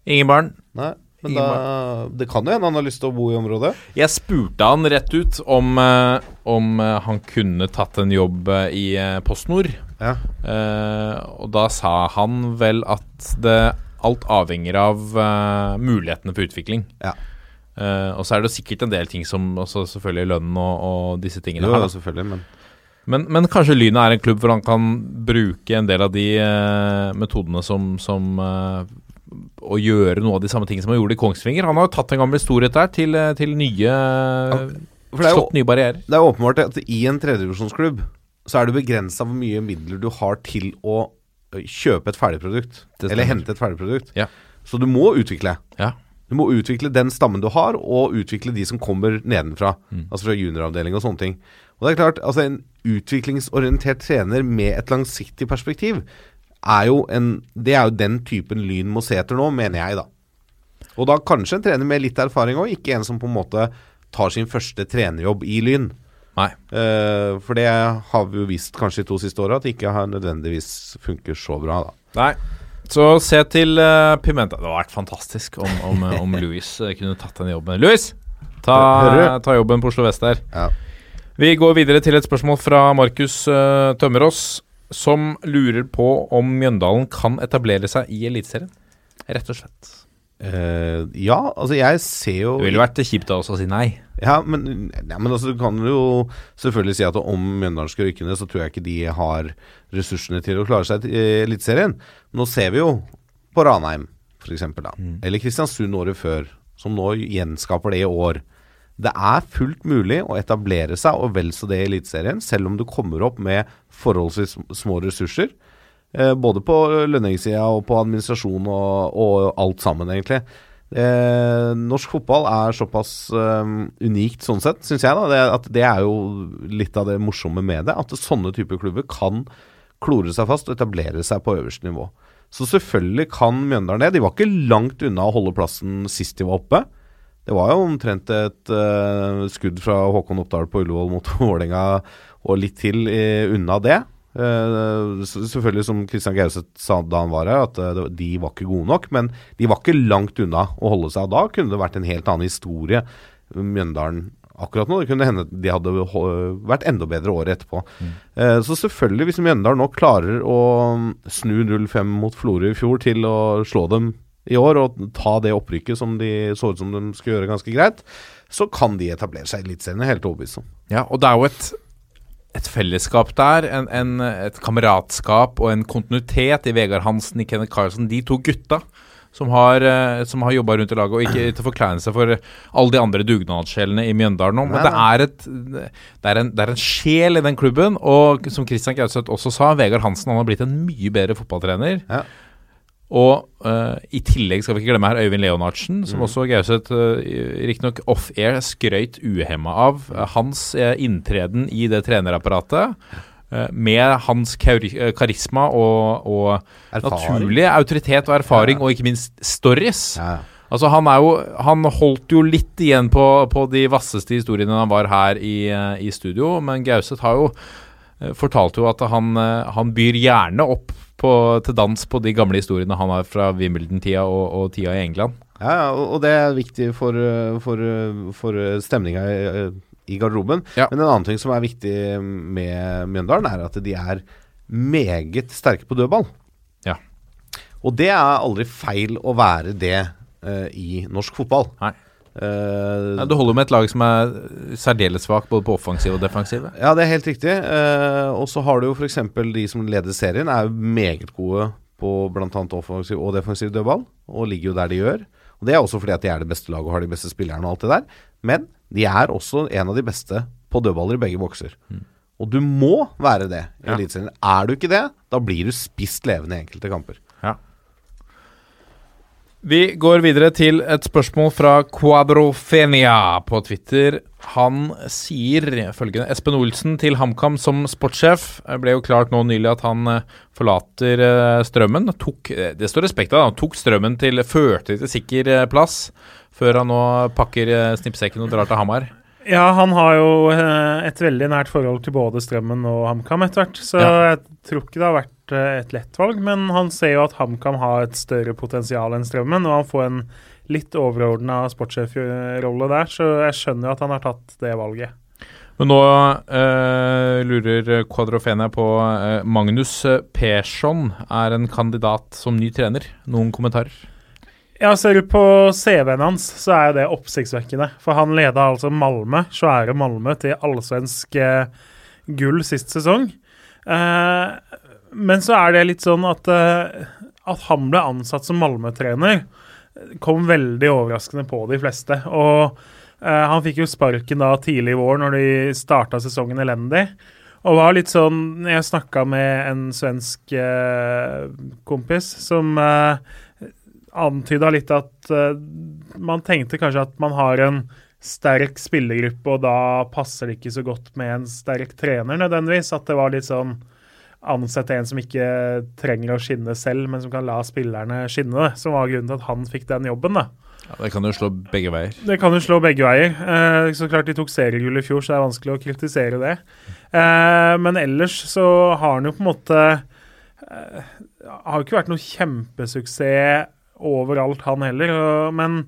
Ingen barn. Nei. Men Ingen da, det kan jo hende han har lyst til å bo i området. Jeg spurte han rett ut om, eh, om eh, han kunne tatt en jobb eh, i PostNord. Ja. Eh, og da sa han vel at det alt avhenger av uh, mulighetene for utvikling. Ja. Eh, og så er det sikkert en del ting som også selvfølgelig lønn og, og disse tingene Jo, her. da. selvfølgelig, men Men, men kanskje Lynet er en klubb hvor han kan bruke en del av de uh, metodene som, som uh, Å gjøre noe av de samme tingene som han gjorde i Kongsvinger. Han har jo tatt en gammel storhet der til, til nye For det er Slått nye barrierer. Det er åpenbart at i en tredjedivisjonsklubb så er det begrensa hvor mye midler du har til å kjøpe et ferdigprodukt. produkt Eller hente et ferdigprodukt. Ja. Så du må utvikle. Ja. Du må utvikle den stammen du har, og utvikle de som kommer nedenfra. Mm. Altså fra junioravdeling og sånne ting. Og det er klart, altså En utviklingsorientert trener med et langsiktig perspektiv er jo en Det er jo den typen Lyn må se etter nå, mener jeg, da. Og da kanskje en trener med litt erfaring òg, ikke en som på en måte tar sin første trenerjobb i Lyn. Nei. Uh, for det har vi jo visst kanskje de to siste åra, at det ikke har nødvendigvis funker så bra. da Nei. Så se til uh, Pimenta. Det hadde vært fantastisk om, om, eh, om Louis eh, kunne tatt den jobben. Louis, ta, ta jobben på Oslo vest der. Ja. Vi går videre til et spørsmål fra Markus uh, Tømmerås, som lurer på om Mjøndalen kan etablere seg i Eliteserien. Rett og slett. Eh, ja, altså jeg ser jo Det ville vært kjipt av oss å si nei. Ja, men, ja, men altså, du kan jo selvfølgelig si at om Mjøndalen skal rykke ned, så tror jeg ikke de har ressursene til å klare seg i Eliteserien. Nå ser vi jo på Ranheim, f.eks., da. Eller Kristiansund året før, som nå gjenskaper det i år. Det er fullt mulig å etablere seg, og vel så det i Eliteserien, selv om du kommer opp med forholdsvis små ressurser. Eh, både på lønningssida og på administrasjon og, og alt sammen, egentlig. Eh, norsk fotball er såpass eh, unikt sånn sett, syns jeg. da det, at det er jo litt av det morsomme med det. At sånne typer klubber kan klore seg fast og etablere seg på øverste nivå. Så selvfølgelig kan Mjøndalen det. De var ikke langt unna å holde plassen sist de var oppe. Det var jo omtrent et eh, skudd fra Håkon Oppdal på Ullevål mot Vålerenga og litt til uh, unna det. Uh, selvfølgelig, som Kristian Gauseth sa da han var her, at uh, de var ikke gode nok. Men de var ikke langt unna å holde seg. Da kunne det vært en helt annen historie Mjøndalen akkurat nå. Det kunne hende de hadde vært enda bedre året etterpå. Mm. Så selvfølgelig, hvis Mjøndalen nå klarer å snu 0-5 mot Florø i fjor til å slå dem i år, og ta det opprykket som de så ut som de skulle gjøre ganske greit, så kan de etablere seg i Eliteserien. Helt overbevist om. Ja, og det er jo et et fellesskap der, en, en, et kameratskap og en kontinuitet i Vegard Hansen, i Kenneth Carlsen. De to gutta som har, uh, som har jobba rundt i laget, og ikke til forkleinelse for alle de andre dugnadssjelene i Mjøndalen men det er, et, det, er en, det er, en, sjel i den klubben. Og som Christian Gauseth også sa, Vegard Hansen han har blitt en mye bedre fotballtrener. Ja. Og uh, i tillegg skal vi ikke glemme her Øyvind Leonardsen, som mm. også Gauseth uh, riktignok off-air skrøyt uhemma av. Uh, hans uh, inntreden i det trenerapparatet. med hans karisma og, og naturlig autoritet og erfaring, ja. og ikke minst stories. Ja. Altså Han er jo Han holdt jo litt igjen på, på de vasseste historiene han var her i, i studio, men Gauseth har jo fortalte jo at han, han byr gjerne opp på, til dans på de gamle historiene han har fra Wimbledon-tida og, og, tida i England. Ja, og det er viktig for, for, for stemninga i, i garderoben. Ja. Men en annen ting som er viktig med Mjøndalen, er at de er meget sterke på dødball. Ja. Og det er aldri feil å være det uh, i norsk fotball. Nei. Uh, ja, du holder med et lag som er særdeles svakt både på offensiv og defensiv. Ja, det er helt riktig. Uh, og så har du jo f.eks. de som leder serien, er jo meget gode på bl.a. offensiv og defensiv dødball, og ligger jo der de gjør. Og Det er også fordi at de er det beste laget og har de beste spillerne og alt det der. Men de er også en av de beste på dødballer i begge bokser. Mm. Og du må være det i ja. Eliteserien. Er du ikke det, da blir du spist levende i enkelte kamper. Ja. Vi går videre til et spørsmål fra Quadrofenia på Twitter. Han sier følgende Espen Olsen til HamKam som sportssjef. ble jo klart nå nylig at han eh, forlater eh, Strømmen. Tok, eh, det står respekt av, han tok Strømmen til førte til sikker plass, før han nå pakker snippsekken og drar til Hamar. Ja, han har jo et veldig nært forhold til både Strømmen og HamKam etter hvert, så ja. jeg tror ikke det har vært et lett valg, men han ser jo at HamKam har et større potensial enn Strømmen, og han får en litt overordna sportssjefrolle der, så jeg skjønner jo at han har tatt det valget. Men nå eh, lurer Quadrofenia på eh, Magnus Persson er en kandidat som ny trener. Noen kommentarer? Ja, Ser du på CV-en hans, så er det oppsiktsvekkende. For han leda altså Malmö, svære Malmö, til allsvensk eh, gull sist sesong. Eh, men så er det litt sånn at, eh, at han ble ansatt som Malmö-trener, kom veldig overraskende på de fleste. Og eh, han fikk jo sparken da tidlig i vår, når de starta sesongen elendig. Og var litt sånn Jeg snakka med en svensk uh, kompis som uh, antyda litt at man tenkte kanskje at man har en sterk spillergruppe, og da passer det ikke så godt med en sterk trener nødvendigvis. At det var litt sånn ansette en som ikke trenger å skinne selv, men som kan la spillerne skinne, som var grunnen til at han fikk den jobben. da. Ja, Det kan jo slå begge veier. Det kan jo slå begge veier. Eh, så klart De tok seriegull i fjor, så det er vanskelig å kritisere det. Eh, men ellers så har han jo på en måte eh, Har ikke vært noe kjempesuksess overalt, han heller. Men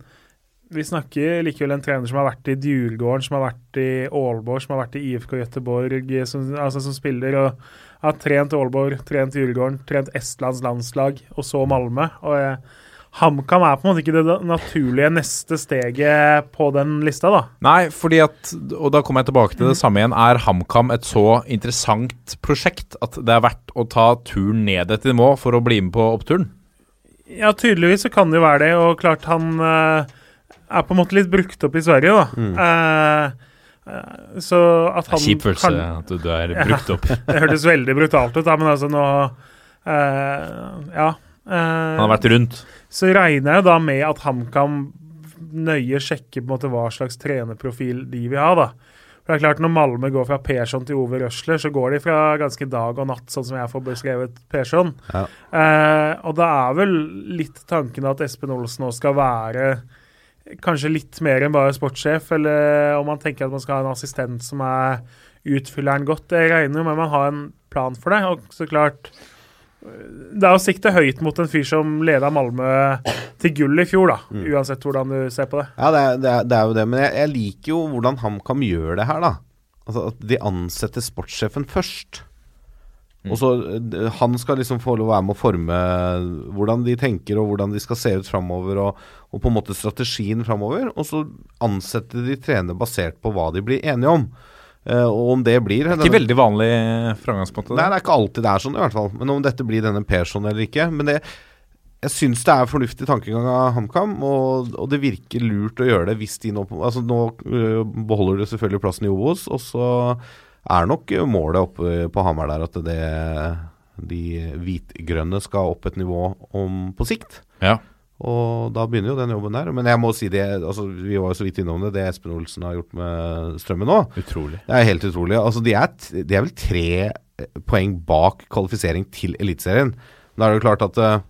vi snakker likevel en trener som har vært i Djurgården, som har vært i Aalborg, som har vært i IFK Göteborg, som, altså som spiller. og har trent Aalborg, trent Djurgården, trent Estlands landslag, og så Malmö. og jeg, HamKam er på en måte ikke det naturlige neste steget på den lista, da. Nei, fordi at, og da kommer jeg tilbake til det samme igjen, er HamKam et så interessant prosjekt at det er verdt å ta turen ned et nivå for å bli med på oppturen? Ja, tydeligvis så kan det jo være det, og klart han uh, er på en måte litt brukt opp i Sverige, da. Mm. Eh, eh, så at han Kjip følelse kan- at du, er brukt opp. Det hørtes veldig brutalt ut, da, men altså nå eh, Ja. Han har vært rundt. så regner jeg da med at han kan nøye sjekke på en måte hva slags trenerprofil de vil ha. da. For det er klart Når Malmö går fra Persson til Ove Røsler, så går de fra ganske dag og natt, sånn som jeg får beskrevet Persson. Ja. Eh, og da er vel litt tanken at Espen Olsen nå skal være kanskje litt mer enn bare sportssjef, eller om man tenker at man skal ha en assistent som er utfylleren godt. Jeg regner jo med man har en plan for det. Og så klart Det er å sikte høyt mot en fyr som leda Malmö til gull i fjor, da. Uansett hvordan du ser på det. Ja, det er, det er, det er jo det. Men jeg, jeg liker jo hvordan HamKam gjør det her, da. Altså At de ansetter sportssjefen først. Og så eh, Han skal liksom få lov å være med å forme hvordan de tenker og hvordan de skal se ut framover, og, og på en måte strategien framover. Og så ansetter de trenere basert på hva de blir enige om. Eh, og om det blir Ikke veldig vanlig framgangsmåte. Nei, det er ikke alltid det er sånn, i hvert fall. Men om dette blir denne Persson eller ikke. Men det, jeg syns det er fornuftig tankegang av HamKam, og, og det virker lurt å gjøre det hvis de nå Altså Nå øh, beholder du selvfølgelig plassen i Obos, og så er nok målet oppe på Hamar der at det de hvitgrønne skal opp et nivå om på sikt. Ja. Og da begynner jo den jobben der. Men jeg må si det, altså vi var jo så vidt innom det, det Espen Olsen har gjort med Strømmen nå. Utrolig. Det er helt utrolig. Altså, de, er, de er vel tre eh, poeng bak kvalifisering til Eliteserien. Da er det jo klart at uh,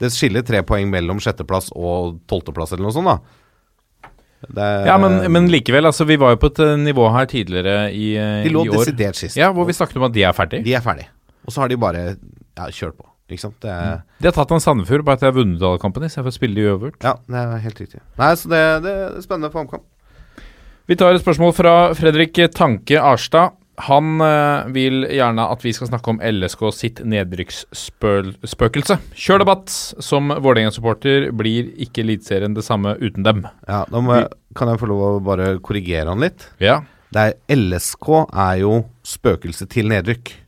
det skiller tre poeng mellom sjetteplass og tolvteplass eller noe sånt, da. Det er- Ja, men, men likevel, altså vi var jo på et eh, nivå her tidligere i, De lå i år. desidert sist. Ja, hvor vi snakket om at de er ferdig. De er ferdig. Og så har de bare ja, kjørt på. Ikke sant. Det er, De har tatt en Sandefjord, bare at de har vunnet alle kampene istedenfor å spille de uavgjort. ja, det er helt riktig. Nei, så det, det er spennende for HamKam. Vi tar et spørsmål fra Fredrik Tanke Arstad. Han øh, vil gjerne at vi skal snakke om LSK sitt nedrykksspøkelse. Kjør debatt! Som Vålerenga-supporter blir ikke Eliteserien det samme uten dem. Ja, da jeg, kan jeg få lov å bare korrigere han litt. Ja. Er LSK er jo spøkelse til nedrykk.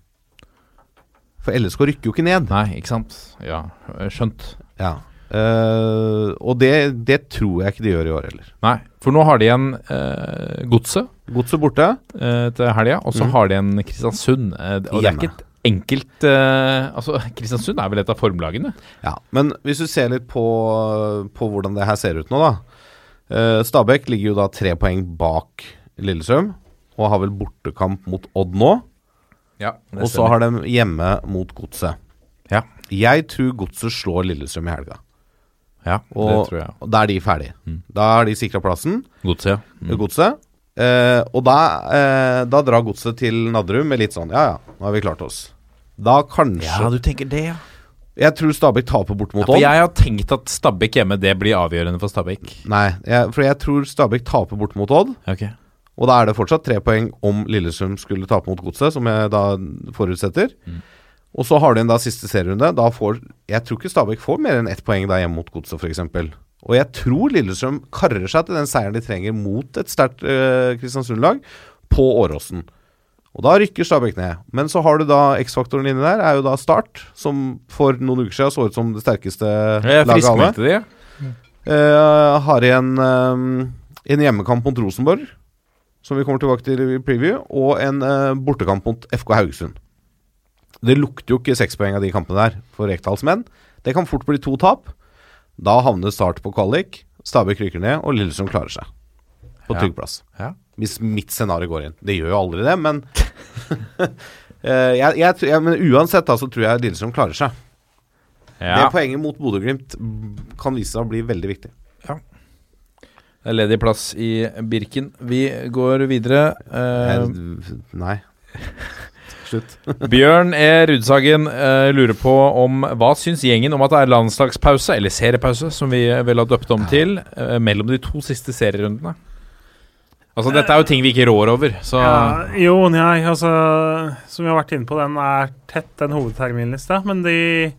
For LSK rykker jo ikke ned. Nei, ikke sant? Ja, eh, skjønt. Ja. Uh, og det, det tror jeg ikke de gjør i år heller. Nei, for nå har de igjen uh, Godset Godset borte. Uh, til helga, og så mm. har de en Kristiansund. Uh, og det er ikke et enkelt eh, Altså, Kristiansund er vel et av formlagene? Ja, Men hvis du ser litt på, på hvordan det her ser ut nå, da. Stabæk ligger jo da tre poeng bak Lillestrøm, og har vel bortekamp mot Odd nå. Ja, Og så har de hjemme mot Godset. Ja. Jeg tror Godset slår Lillestrøm i helga. Ja, Og, det tror jeg. og da er de ferdige. Mm. Da har de sikra plassen. Godset, ja. Mm. Godset. Eh, og da, eh, da drar Godset til Nadderud med litt sånn Ja ja, nå har vi klart oss. Da kanskje du tenker det, ja. Jeg tror Stabæk taper bort mot Odd. jeg har tenkt at Stabæk hjemme, det blir avgjørende for Stabæk. Nei, jeg, for jeg tror Stabæk taper bort mot Odd. Ok. Og da er det fortsatt tre poeng om Lillesund skulle tape mot Godset, som jeg da forutsetter. Mm. Og så har de en da siste serierunde. Da får Jeg tror ikke Stabæk får mer enn ett poeng da hjemme mot Godset, f.eks. Og jeg tror Lillestrøm karrer seg til den seieren de trenger mot et sterkt øh, Kristiansund-lag på Åråsen. Og da rykker Stabæk ned. Men så har du da X-faktoren inni der, er jo da Start, som for noen uker siden så ut som det sterkeste laget av alle. de. Eh, har igjen eh, en hjemmekamp mot Rosenborg, som vi kommer tilbake til i preview, og en eh, bortekamp mot FK Haugesund. Det lukter jo ikke seks poeng av de kampene der for Rekdals menn. Det kan fort bli to tap. Da havner Start på kvalik, Stabæk rykker ned, og Lillestrøm klarer seg. På Ja. trygg plass. Ja. Hvis mitt scenario går inn. Det gjør jo aldri det, men Eh, jeg, jeg, jeg, Men uansett da, så tror jeg Lillestrøm klarer seg. Det poenget mot Bodø-Glimt kan vise seg å bli veldig viktig. Ledig plass i Birken. Vi går videre. Eh, nei. Slutt. Bjørn E. Rudsagen eh, lurer på om hva syns gjengen om at det er landslagspause, eller seriepause, som vi vel har døpt om til, eh, mellom de to siste serierundene? Altså, dette er jo ting vi ikke rår over, så Ja, jo, nei, altså Som vi har vært inne på, den er tett, den hovedterminlista. Men de eh,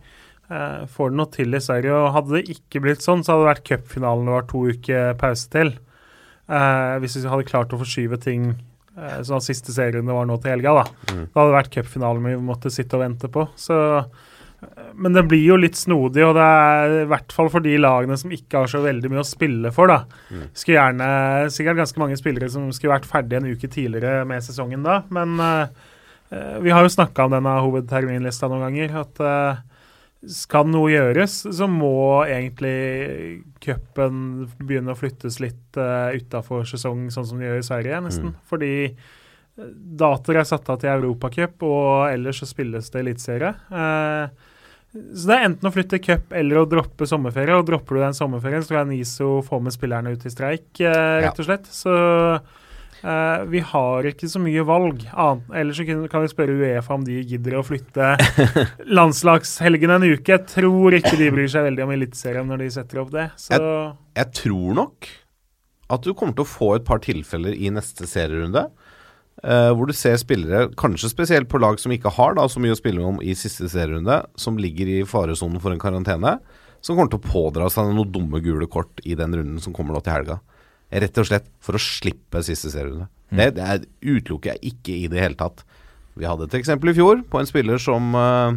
får det noe til i Sverige. Og hadde det ikke blitt sånn, så hadde det vært cupfinalen det var to uker pause til. Eh, hvis vi hadde klart å forskyve ting eh, sånn at siste serierunde var nå til helga, da. Mm. Da hadde det vært cupfinalen vi måtte sitte og vente på. Så Men det blir jo litt snodig, og det er i hvert fall for de lagene som ikke har så veldig mye å spille for. da. Skulle gjerne, Sikkert ganske mange spillere som skulle vært ferdig en uke tidligere med sesongen da. Men eh, vi har jo snakka om denne hovedterminlista noen ganger. At eh, skal noe gjøres, så må egentlig cupen begynne å flyttes litt uh, utafor sesong, sånn som de gjør i Sverige, nesten. Fordi eh, datoer er satt av til Europacup, og ellers så spilles det eliteserie. Uh, så det er enten å flytte cup eller å droppe sommerferie. Og dropper du den sommerferien, så kan NISO få med spillerne ut i streik, uh, rett og slett. Så eh, vi har ikke så mye valg. Annet. Ellers så kan kan vi spørre Uefa om de gidder å flytte landslagshelgen en uke. Jeg tror ikke de bryr seg veldig om Eliteserien når de setter opp det. Så Jeg tror nok at du kommer til å få et par tilfeller i neste serierunde. Uh, hvor du ser spillere, kanskje spesielt på lag som ikke har da, så mye å spille om i siste serierunde, som ligger i faresonen for en karantene, som kommer til å pådra seg noen dumme gule kort i den runden som kommer nå til helga. Rett og slett for å slippe siste serierunde. Det, det er, utelukker jeg ikke i det hele tatt. Vi hadde et eksempel i fjor på en spiller som uh,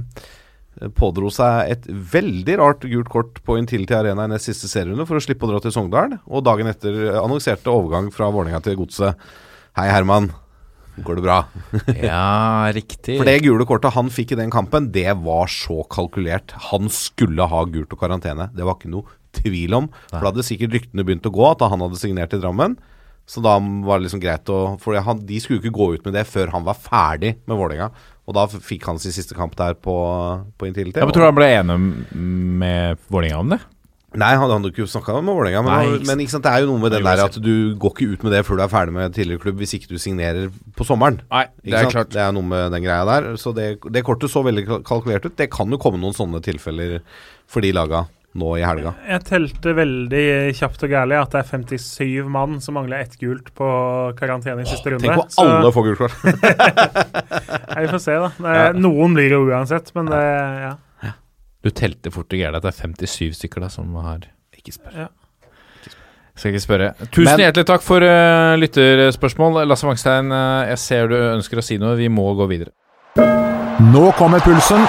pådro seg et veldig rart gult kort på Intility Arena i nest siste serierunde for å slippe å dra til Sogndal, og dagen etter annonserte overgang fra Vålerenga til Godset. Hei, Herman. Går det bra? Ja, riktig. For det gule kortet han fikk i den kampen, det var så kalkulert. Han skulle ha gult og karantene. Det var ikke noe tvil om. For da hadde sikkert ryktene begynt å gå at han hadde signert i Drammen. Så da var det liksom greit å For han, de skulle jo ikke gå ut med det før han var ferdig med Vålerenga. Og da fikk han sin siste kamp der på, på Intility. Jeg tror han ble enig med Vålerenga om det. Nei, han hadde jo ikke snakka med Vålerenga. Men, Nei, men det er jo noe med Det den der at du går ikke ut med det før du er ferdig med tidligere klubb, hvis ikke du signerer på sommeren. Nei, Ikke sant? Det er noe med den greia der. Så det, det kortet så veldig kalkulert ut. Det kan jo komme noen sånne tilfeller for de laga nå i helga. jeg telte veldig kjapt og gærlig at det er 57 mann som mangler ett gult på karantene i siste runde. Tenk på Så- alle får gult kort. Vi får se, da. Det, Noen blir det uansett, men det ja. Du telte fort og gærlig at det er 57 stykker da som har Ikke spør. Ja. Skal ikke spørre. Tusen Men- hjertelig takk for uh, lytterspørsmål. Lasse Wangstein, uh, jeg ser du ønsker å si noe. Vi må gå videre. Nå kommer pulsen.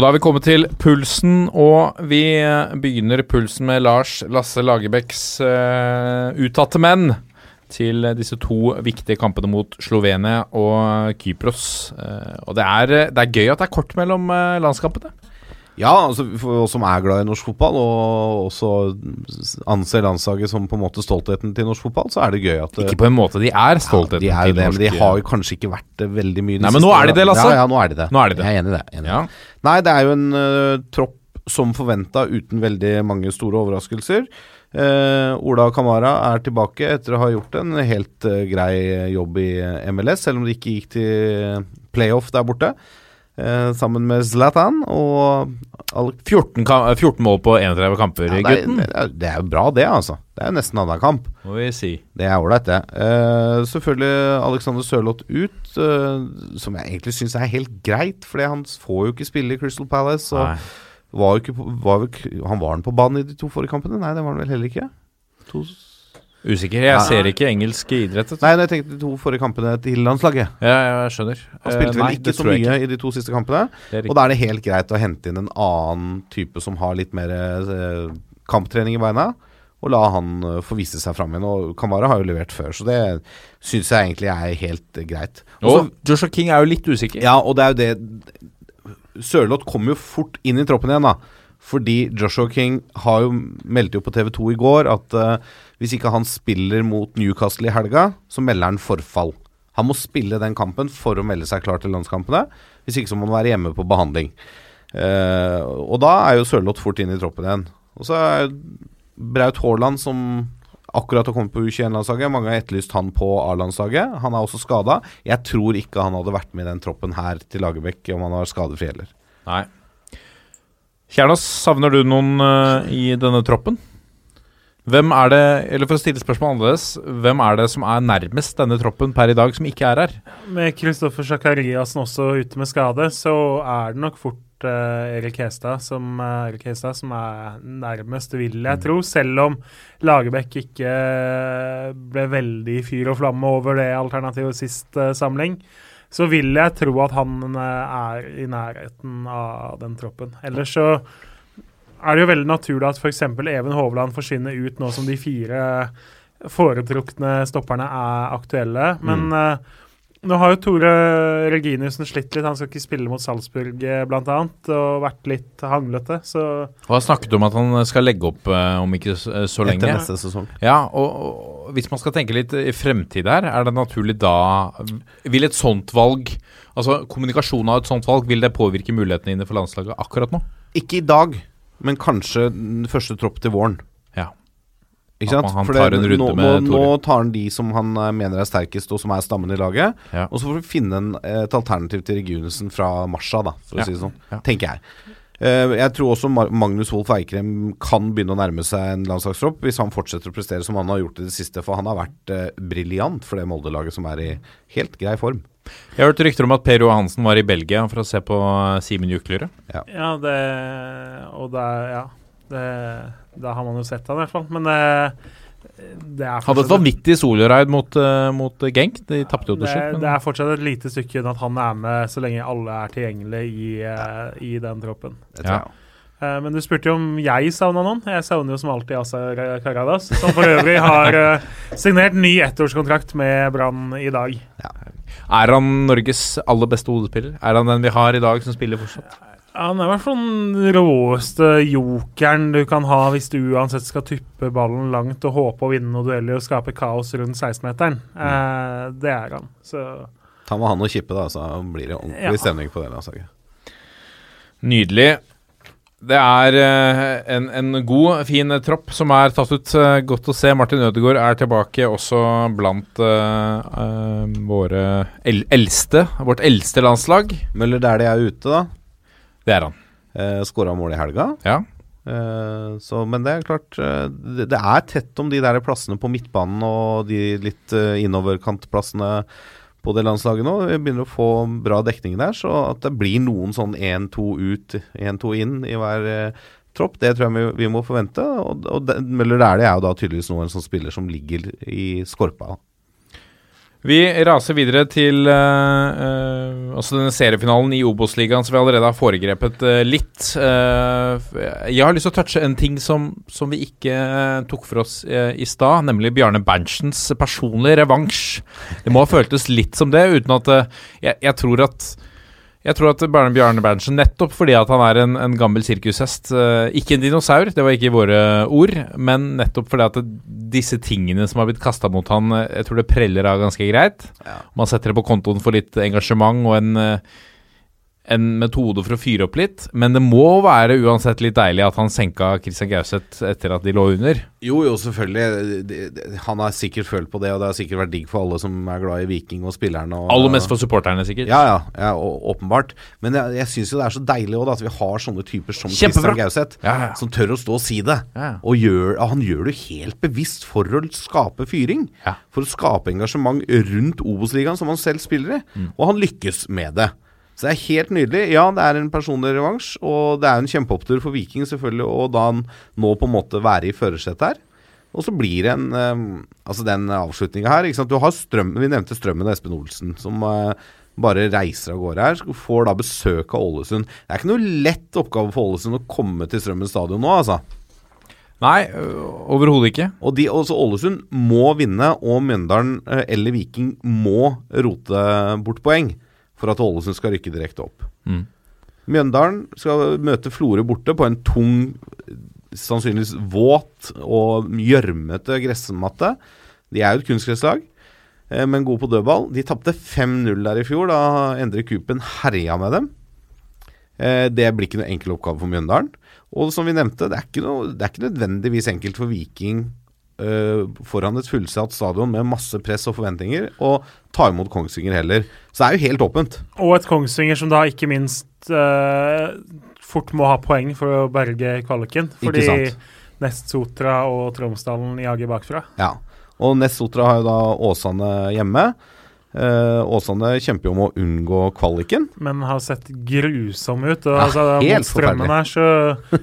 Og da har vi kommet til pulsen, og vi eh, begynner pulsen med Lars Lasse Lagerbäcks uh, uttatte menn til disse to viktige kampene mot Slovenia og Kypros. Uh, og det er, det er gøy at det er kort mellom uh, landskampene. Ja, altså for oss som er glad i norsk fotball, og også anser landslaget som på en måte stoltheten til norsk fotball, så er det gøy at Ikke på en måte de er stoltheten ja, de er til det, men de har kanskje ikke vært det veldig mye de Nei, men nå er de det. Lasse. Ja, ja, nå er de det. Nå er de det. Jeg er enig i det. Enig. Ja. Nei, det er jo en uh, tropp som forventa, uten veldig mange store overraskelser. Uh, Ola Kamara er tilbake etter å ha gjort en helt uh, grei jobb i MLS, selv om det ikke gikk til playoff der borte. Eh, sammen med Zlatan og 14, 14 mål på 31 kamper, ja, det, er, gutten. det, er, det er jo bra, det, altså. Det er jo nesten annenhver kamp. Må vi si. Det er ålreit, det. Eh, selvfølgelig Alexander Sørloth ut, eh, som jeg egentlig syns er helt greit, for han får jo ikke spille i Crystal Palace. Og var jo ikke på, var han var den på banen i de to forrige kampene? Nei, det var han vel heller ikke. To, Usikker. Jeg ser ikke engelsk idrett. Nei, nei, jeg tenkte de to forrige kampene til landslaget. Ja, jeg skjønner. Han spilte Eh, vel nei, ikke så mye ikke. i de to siste kampene. Og da er det helt greit å hente inn en annen type som har litt mer eh, kamptrening i beina, og la han eh, få vise seg fram igjen. Og Kamara har jo levert før, så det syns jeg egentlig er helt eh, greit. Og Og Joshua King er jo litt usikker. Ja, og det er jo det Sørloth kommer jo fort inn i troppen igjen, da. Fordi Joshua King har jo meldte jo på TV 2 i går at eh, hvis ikke han spiller mot Newcastle i helga, så melder han forfall. Han må spille den kampen for å melde seg klar til landskampene. Hvis ikke så må han være hjemme på behandling. Uh, og da er jo Sørloth fort inn i troppen igjen. Og så er Braut Haaland, som akkurat har kommet på U21-landslaget. Mange har etterlyst han på A-landslaget. Han er også skada. Jeg tror ikke han hadde vært med i den troppen her til Lagerbäck om han var skadefri heller. Nei. Kjernas, savner du noen uh, i denne troppen? Hvem er det, eller for å stille spørsmål annerledes, hvem er det som er nærmest denne troppen per i dag, som ikke er her? Med Kristoffer Sakariassen også ute med skade, så er det nok fort uh, Erik Hestad som, uh, Erik Hestad som er nærmest, vil jeg tro. Selv om Lagerbäck ikke eh, ble veldig fyr og flamme over det alternativet sist uh, samling. så vil jeg tro at han er i nærheten av den troppen. Ellers så er det jo veldig naturlig at f.eks. Even Hovland forsvinner ut nå som de fire foretrukne stopperne er aktuelle. Men eh, nå har jo Tore Reginiussen slitt litt. Han skal ikke spille mot Salzburg eh, bl.a. og vært litt hanglete. Så Og har snakket om at han skal legge opp uh, om ikke så, så lenge. Etter neste sesong. Ja, og, og hvis man skal tenke litt i fremtid her, er det naturlig da Vil et sånt valg Altså kommunikasjon av et sånt valg, vil det påvirke mulighetene dine for landslaget akkurat nå? Ikke i dag, men kanskje den første tropp til våren. Ja. Ikke sant? han tar en runde nå, med nå, nå tar han de som han eh, mener er sterkest, og som er stammen i laget. Ja. Og så får vi finne en, et alternativ til Regunesen fra Marsa, da, for å si det sånn. Tenker jeg. Uh, jeg tror også Magnus Wolff Eikrem kan begynne å nærme seg en landslagstropp hvis han fortsetter å prestere som han har gjort i det siste, for han har vært uh, briljant for det Molde-laget som er i helt grei form. Jeg har hørt rykter om at Per Johansen var i Belgia for å se på eh, Simen Juklerud. ja, det Og det Ja. Det, da har man jo sett han i hvert fall. Men det, det er Hadde et vanvittig soloraid mot, eh, mot Genk. De tapte jo til det, slutt. det er fortsatt et lite stykke unna at han er med så lenge alle er tilgjengelige i, eh, i den troppen. Det tror jeg. Eh, men du spurte jo om jeg savna noen. Jeg savner jo som alltid Asa Karadas, som for øvrig har eh, signert ny ettårskontrakt med Brann i dag. Er han Norges aller beste hodespiller? Er han den vi har i dag som spiller fortsatt? Han er i hvert fall den råeste jokeren du kan ha hvis du uansett skal tuppe ballen langt og håpe å vinne noen dueller og skape kaos rundt 16-meteren. Eh, det er han. Så Ta med han og Kippe, da, så blir det ordentlig Ja. stemning på det landslaget. Nydelig. Det er eh, en, en god, fin tropp som er tatt ut. Eh, godt å se. Martin Ødegaard er tilbake også blant uh, våre el eldste. Vårt eldste landslag. Møller det er ute, da. Det er han. Eh, Skåra mål i helga. Ja. Eh, så, men det er klart det, det er tett om de der plassene på midtbanen og de litt uh, innoverkantplassene på det landslaget nå. Vi begynner å få bra dekning der, så at det blir noen sånn 1-2 ut, 1-2 inn i hver eh, tropp, det tror jeg vi, vi må forvente. Og, og Møller Dæhlie er jo da tydeligvis nå en sånn spiller som ligger i skorpa. Vi raser videre til uh, uh, denne seriefinalen i Obos-ligaen som vi allerede har foregrepet uh, litt. Jeg har lyst til å touche en ting som, som vi ikke tok for oss i stad, nemlig Bjarne Berntsens personlige revansj. Det må ha føltes litt som det, uten at jeg, jeg tror at jeg tror at Bjarne Bjarne Berntsen, nettopp fordi at han er en, en gammel sirkushest eh, Ikke en dinosaur, det var ikke våre ord, men nettopp fordi at disse tingene som har blitt kasta mot han, eh, jeg tror det preller av ganske greit. Man setter det på kontoen for litt engasjement og en, eh, en metode for å fyre opp litt. Men det må være uansett litt deilig at han senka Christian Gauseth etter at de lå under. Jo, jo, selvfølgelig. Han har sikkert følt på det, og det har sikkert vært digg for alle som er glad i Viking og spillerne. Og, Aller mest for supporterne, sikkert. Ja, ja, ja åpenbart. Men jeg, jeg syns jo det er så deilig også, da, at vi har sånne typer som Kjempebra. Christian Gauseth, Ja, ja. som tør å stå og si det. Og gjør, han gjør det helt bevisst for å skape fyring. For å skape engasjement rundt Obos-ligaen, som han selv spiller i. Mm. Og han lykkes med det. Så det er helt nydelig. Ja, det er en personlig revansj, og det er en kjempeopptur for Viking, selvfølgelig, og da nå på en måte være i førersetet her. Og så blir det en eh, Altså den avslutninga her? Du har strømmen, Vi nevnte Strømmen og Espen Olsen, som eh, bare reiser av gårde her. Får da besøk av Ålesund. Det er ikke noe lett oppgave for Ålesund å komme til Strømmen stadion nå, altså. Nei, overhodet ikke. Og de, også Ålesund må vinne, og Mjøndalen eh, eller Viking må rote bort poeng for at Ålesund skal rykke direkte opp. Mm. Mjøndalen skal møte Florø borte på en tung, sannsynligvis våt og gjørmete gressmatte. De er jo et kunstgresslag, eh, men gode på dødball. De tapte 5-0 der i fjor, da Endre Kupen herja med dem. Eh, Det blir ikke noe enkel oppgave for Mjøndalen. Og som vi nevnte, det er ikke, noe, det er ikke nødvendigvis enkelt for Viking eh, foran et fullsatt stadion med masse press og forventninger og ta imot Kongsvinger heller. Så det er jo helt åpent. Og et Kongsvinger som da ikke minst uh, fort må ha poeng for å berge kvaliken. Fordi. Nest Sotra og Tromsdalen jager bakfra. Ja. Og Nest Sotra har jo da Åsane hjemme. Eh, Åsane kjemper jo om å unngå kvaliken. Men har sett grusom ut. Og Ja, altså, helt mot strømmen her, så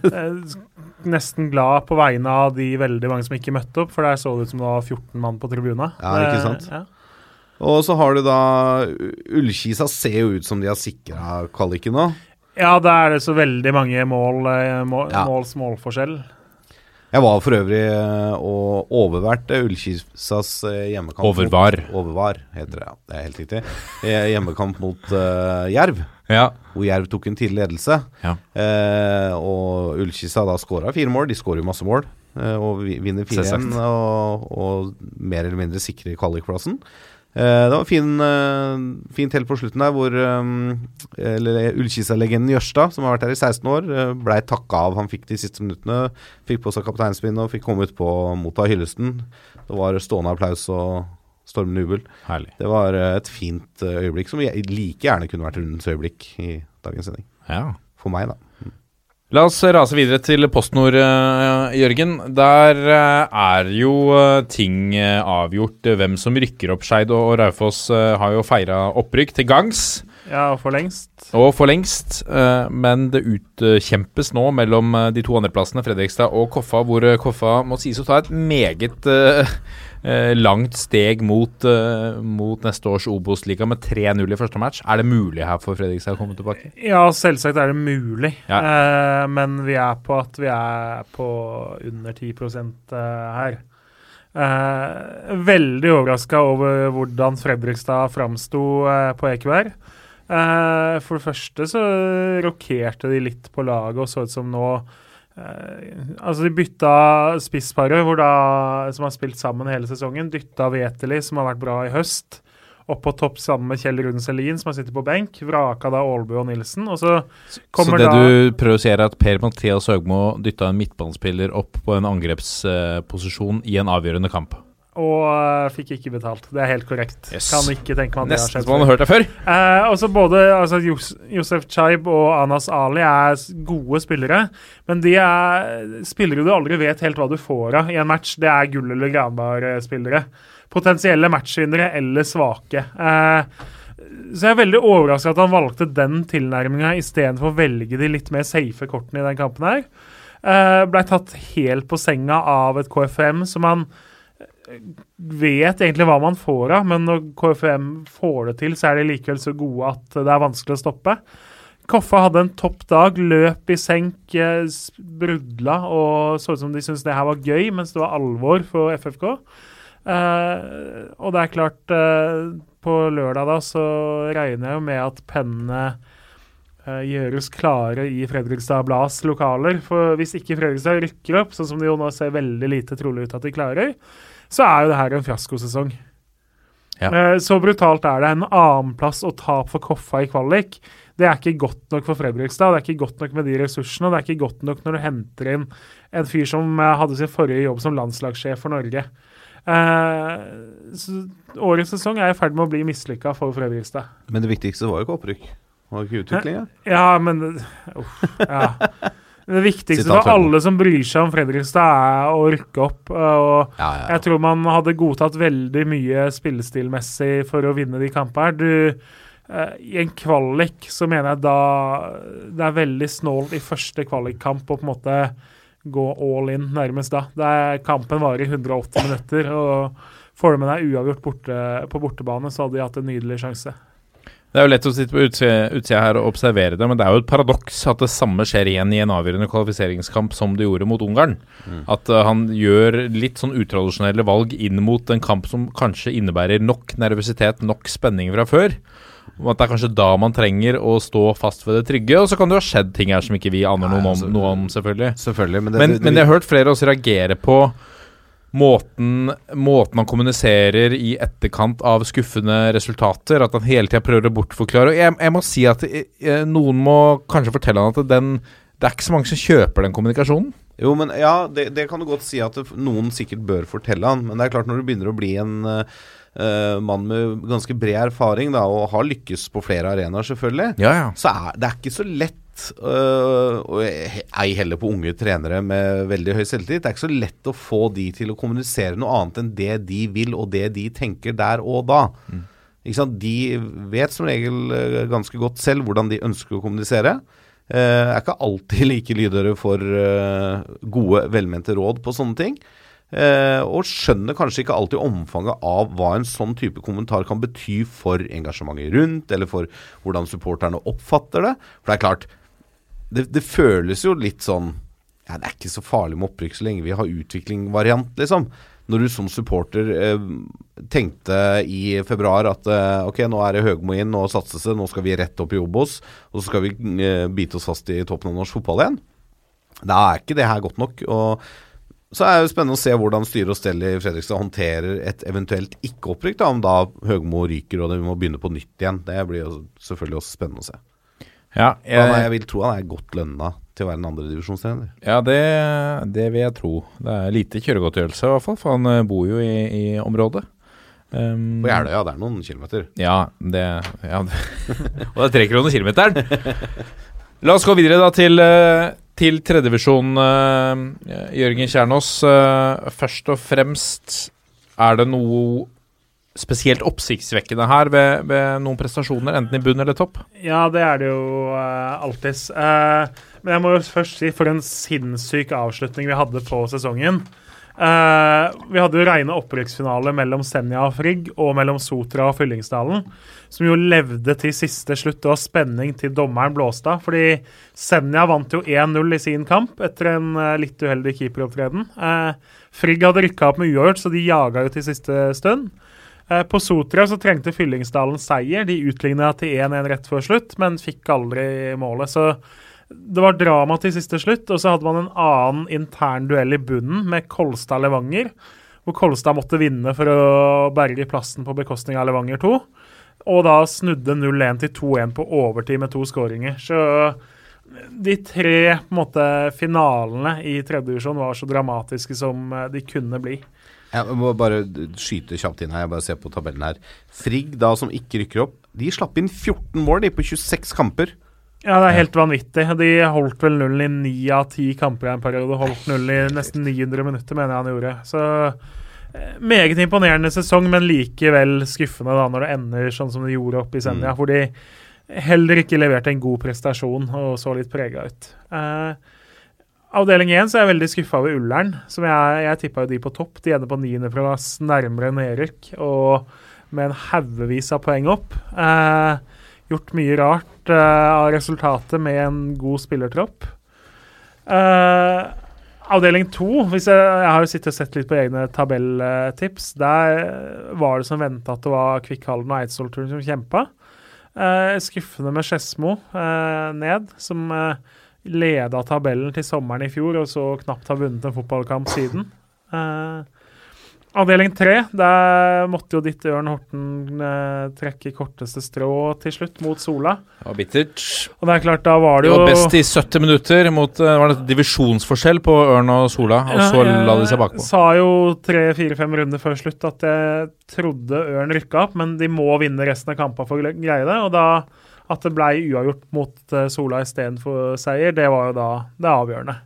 eh, Nesten glad på vegne av de veldig mange som ikke møtte opp, for der så det ut som det var 14 mann på tribuna. Ja, ikke sant? ja. Og så har du da Ullkisa ser jo ut som de har sikra kvaliken nå. Ja, da er det så veldig mange mål, eh, mål Ja. måls målforskjell. Jeg var for øvrig eh, og overværte Ullkisas eh, hjemmekamp Overvar. Mot, overvar, heter det. Ja, det er helt riktig. Eh, Hjemmekamp mot uh, Jerv, Ja. hvor Jerv tok en tidlig ledelse. Ja. Uh, og Ullkisa da skåra fire mål. De skårer jo masse mål. Uh, og vinner 4-1 og, og mer eller mindre sikrer kvalikplassen. Eh, det var fin, eh, fint helt på slutten der hvor eh, Ullkisa-legenden Jørstad, som har vært her i 16 år, blei takka av. Han fikk de siste minuttene, fikk på seg kapteinspinnet og fikk komme ut på å motta hyllesten. Det var stående applaus og stormende jubel. Herlig. Det var et fint øyeblikk som like gjerne kunne vært rundens øyeblikk i dagens sending. Ja. For meg, da. La oss rase videre til PostNord, eh, Jørgen. Der eh, er jo eh, ting avgjort. Hvem som rykker opp. Skeid og Raufoss har jo feira opprykk til gangs. Ja, og for lengst. Og for lengst. men det utkjempes nå mellom de to andreplassene, Fredrikstad og Koffa, hvor Koffa må sies å ta et meget eh, langt steg mot, eh, mot neste års Obos-liga med 3-0 i første match. Er det mulig her for Fredrikstad å komme tilbake? Ja, selvsagt er det mulig. Ja. Eh, men vi er på at vi er på under 10 eh, her. Eh, veldig overraska over hvordan Fredrikstad framsto eh, på EQR. Eh, for det første så rokerte de litt på laget og så ut som nå Altså, de bytta spissparet da, som har spilt sammen hele sesongen. Dytta Veteli, som har vært bra i høst, opp på topp sammen med Kjell Rune Selin, som har sittet på benk. Vraka da Aalbu og Nilsen. Og så Så det da du prøver å si er at Per-Mathias Høgmo dytta en midtbanespiller opp på en angrepsposisjon i en avgjørende kamp? Og eh, fikk ikke betalt. Det er helt korrekt. Yes. Kan ikke tenke meg at det har skjedd. Nesten som man har hørt det før. Eh, også både altså, Josef Chaib og Anas Ali er gode spillere, men de er spillere du aldri vet helt hva du får av i en match. Det er gull- eller granbar-spillere. Potensielle matchvinnere eller svake. Eh, så jeg er veldig overraska at han valgte den tilnærminga istedenfor å velge de litt mer safe kortene i den kampen her. Uh, Blei tatt helt på senga av et KFM som han vet egentlig hva man får av, men når KFM får det til, så er de likevel så gode at det er vanskelig å stoppe. Koffa hadde en topp dag, løp i senk, eh, brudla og så ut som de syntes det her var gøy, mens det var alvor for FFK. Eh, og det er klart, eh, på lørdag da så regner jeg jo med at pennene gjøres klare i Fredrikstad Blads lokaler. For hvis ikke Fredrikstad rykker opp, sånn som det jo nå ser veldig lite trolig ut at de klarer, så er jo det her en fiaskosesong. Ja. Eh, Så brutalt er det. En annenplass og tap for Koffa i kvalik. Det er ikke godt nok for Fredrikstad. Det er ikke godt nok med de ressursene. og Det er ikke godt nok når du henter inn en fyr som eh, hadde sin forrige jobb som landslagssjef for Norge. Eh, så årets sesong er i ferd med å bli mislykka for Fredrikstad. Men det viktigste var jo ikke opprykk. Det ikke utvikling. Ja. Ja, men uff, ja. Det viktigste for alle som bryr seg om Fredrikstad, er å rykke opp. Og Ja, ja, jeg tror man hadde godtatt veldig mye spillestilmessig for å vinne de kampene. Du, eh, I en kvalik så mener jeg da det er veldig snålt i første kvalikkamp å på en måte gå all in, nærmest da. Det er, kampen varer i 180 minutter, og får du med deg uavgjort borte, på bortebane, så hadde de hatt en nydelig sjanse. Det er jo lett å sitte på utsida her og observere det, men det er jo et paradoks at det samme skjer igjen i en avgjørende kvalifiseringskamp som det gjorde mot Ungarn. At uh, han gjør litt sånn utradisjonelle valg inn mot en kamp som kanskje innebærer nok nervøsitet, nok spenning fra før. Og at det er kanskje da man trenger å stå fast ved det trygge. Og så kan det jo ha skjedd ting her som ikke vi aner noe om, altså, noe om selvfølgelig. Selvfølgelig. Men, det, Men, det, men jeg har hørt flere av oss reagere på måten, måten han kommuniserer i etterkant av skuffende resultater. At han hele tida prøver å bortforklare. Og jeg, jeg må si at jeg, noen må kanskje fortelle han at den, det er ikke så mange som kjøper den kommunikasjonen. Jo, men ja, det, det kan du godt si at noen sikkert bør fortelle han. Men det er klart, når du begynner å bli en Uh, mann med ganske bred erfaring, da, og har lykkes på flere arenaer, selvfølgelig, Ja, ja. så er det er ikke så lett øh, og ei heller på unge trenere med veldig høy selvtillit. Det er ikke så lett å få de til å kommunisere noe annet enn det de vil, og det de tenker der og da. Sant? De vet som regel øh, ganske godt selv hvordan de ønsker å kommunisere. Uh, er ikke alltid like lydhøre for uh, gode, velmente råd på sånne ting. Uh, og skjønner kanskje ikke alltid omfanget av hva en sånn type kommentar kan bety for engasjementet rundt, eller for hvordan supporterne oppfatter det. For det er klart, det, det føles jo litt sånn ja, Det er ikke så farlig med opprykk så lenge vi har utvikling-variant, liksom. Når du som supporter eh, tenkte i februar at eh, ok, nå er det Høgmo inn, nå satses det, nå skal vi rett opp i Obos, og så skal vi eh, bite oss fast i toppen av norsk fotball igjen. Da er ikke det her godt nok. og så er det jo spennende å se hvordan styre og stellet i Fredrikstad håndterer et eventuelt ikke-opprykk. Om da Høgmo ryker og vi må begynne på nytt igjen. Det blir jo selvfølgelig også spennende å se. Ja, Han er, jeg, jeg vil tro han er godt lønna til å være en andredivisjonstrener. ja det, det vil jeg tro. Det er lite kjøregodtgjørelse, i hvert fall, for han eh, bor jo i, i området. Um, På Jeløya, det er noen kilometer. Ja, det, ja, det Og det er tre kroner kilometeren. La oss gå videre da til, eh, til tredjevisjon. Uh, Jørgen Kjernås, eh, først og fremst er det noe spesielt oppsiktsvekkende her ved, ved noen prestasjoner, enten i bunn eller topp? Ja, det er det jo uh, alltids. Uh, men jeg må jo først si for en sinnssyk avslutning vi hadde på sesongen. Uh, vi hadde jo reine opprykksfinale mellom Senja og Frigg og mellom Sotra og Fyllingsdalen, som jo levde til siste slutt. og spenning til dommeren blåste av. Fordi Senja vant jo 1-0 i sin kamp etter en litt uheldig keeperopptreden. Frigg hadde rykka opp med uavgjort, så de jaga jo til siste stund. Eh, På Sotra så trengte Fyllingsdalen seier. De utligna til 1-1 rett før slutt, men fikk aldri målet. Så det var drama til siste slutt. Og så hadde man en annen intern duell i bunnen med Kolstad-Levanger. Hvor Kolstad måtte vinne for å berge plassen på bekostning av Levanger 2. Og da snudde 0-1 til 2-1 på overtid med to skåringer. Så de tre måte, finalene i tredje divisjon var så dramatiske som eh, de kunne bli. Jeg må bare skyte kjapt inn her. Jeg bare ser på tabellen her. Frigg, da som ikke rykker opp, de slapp inn 14 mål de på 26 kamper. Ja, det er helt vanvittig. De holdt vel nullen i ni av ti kamper i en periode. Holdt nullen i nesten 900 minutter, mener jeg han gjorde. Så eh, meget imponerende sesong, men likevel skuffende da når det ender sånn som det gjorde oppe i Senja. Hvor de heller ikke leverte en god prestasjon og så litt prega ut. Eh, avdeling 1 så er jeg veldig skuffa over Ullern. som Jeg, jeg tippa de på topp. De ender på niendeplass, nærmere nedrykk. Og med en haugevis av poeng opp. Eh, gjort mye rart eh, av resultatet med en god spillertropp. Eh, avdeling 2 hvis jeg, jeg har jo sittet og sett litt på egne tabelltips. Der var det som venta at det var Kvikkhallen og Eidsvollturen som kjempa. Eh, skuffende med Skedsmo eh, ned, som eh, leda tabellen til sommeren i fjor og så knapt har vunnet en fotballkamp siden. Eh, avdeling tre, der måtte jo ditt Ørn Horten eh, trekke korteste strå til slutt mot Sola. Var bittert. Og det er klart, da var det jo Det var best i 70 minutter mot eh, var det divisjonsforskjell på Ørn og Sola, og så la de seg bakpå. Jeg sa jo tre-fire-fem runder før slutt at jeg trodde Ørn rykka opp, men de må vinne resten av kampene for å greie det. Og da at det ble uavgjort mot eh, Sola istedenfor seier, det var jo da det avgjørende.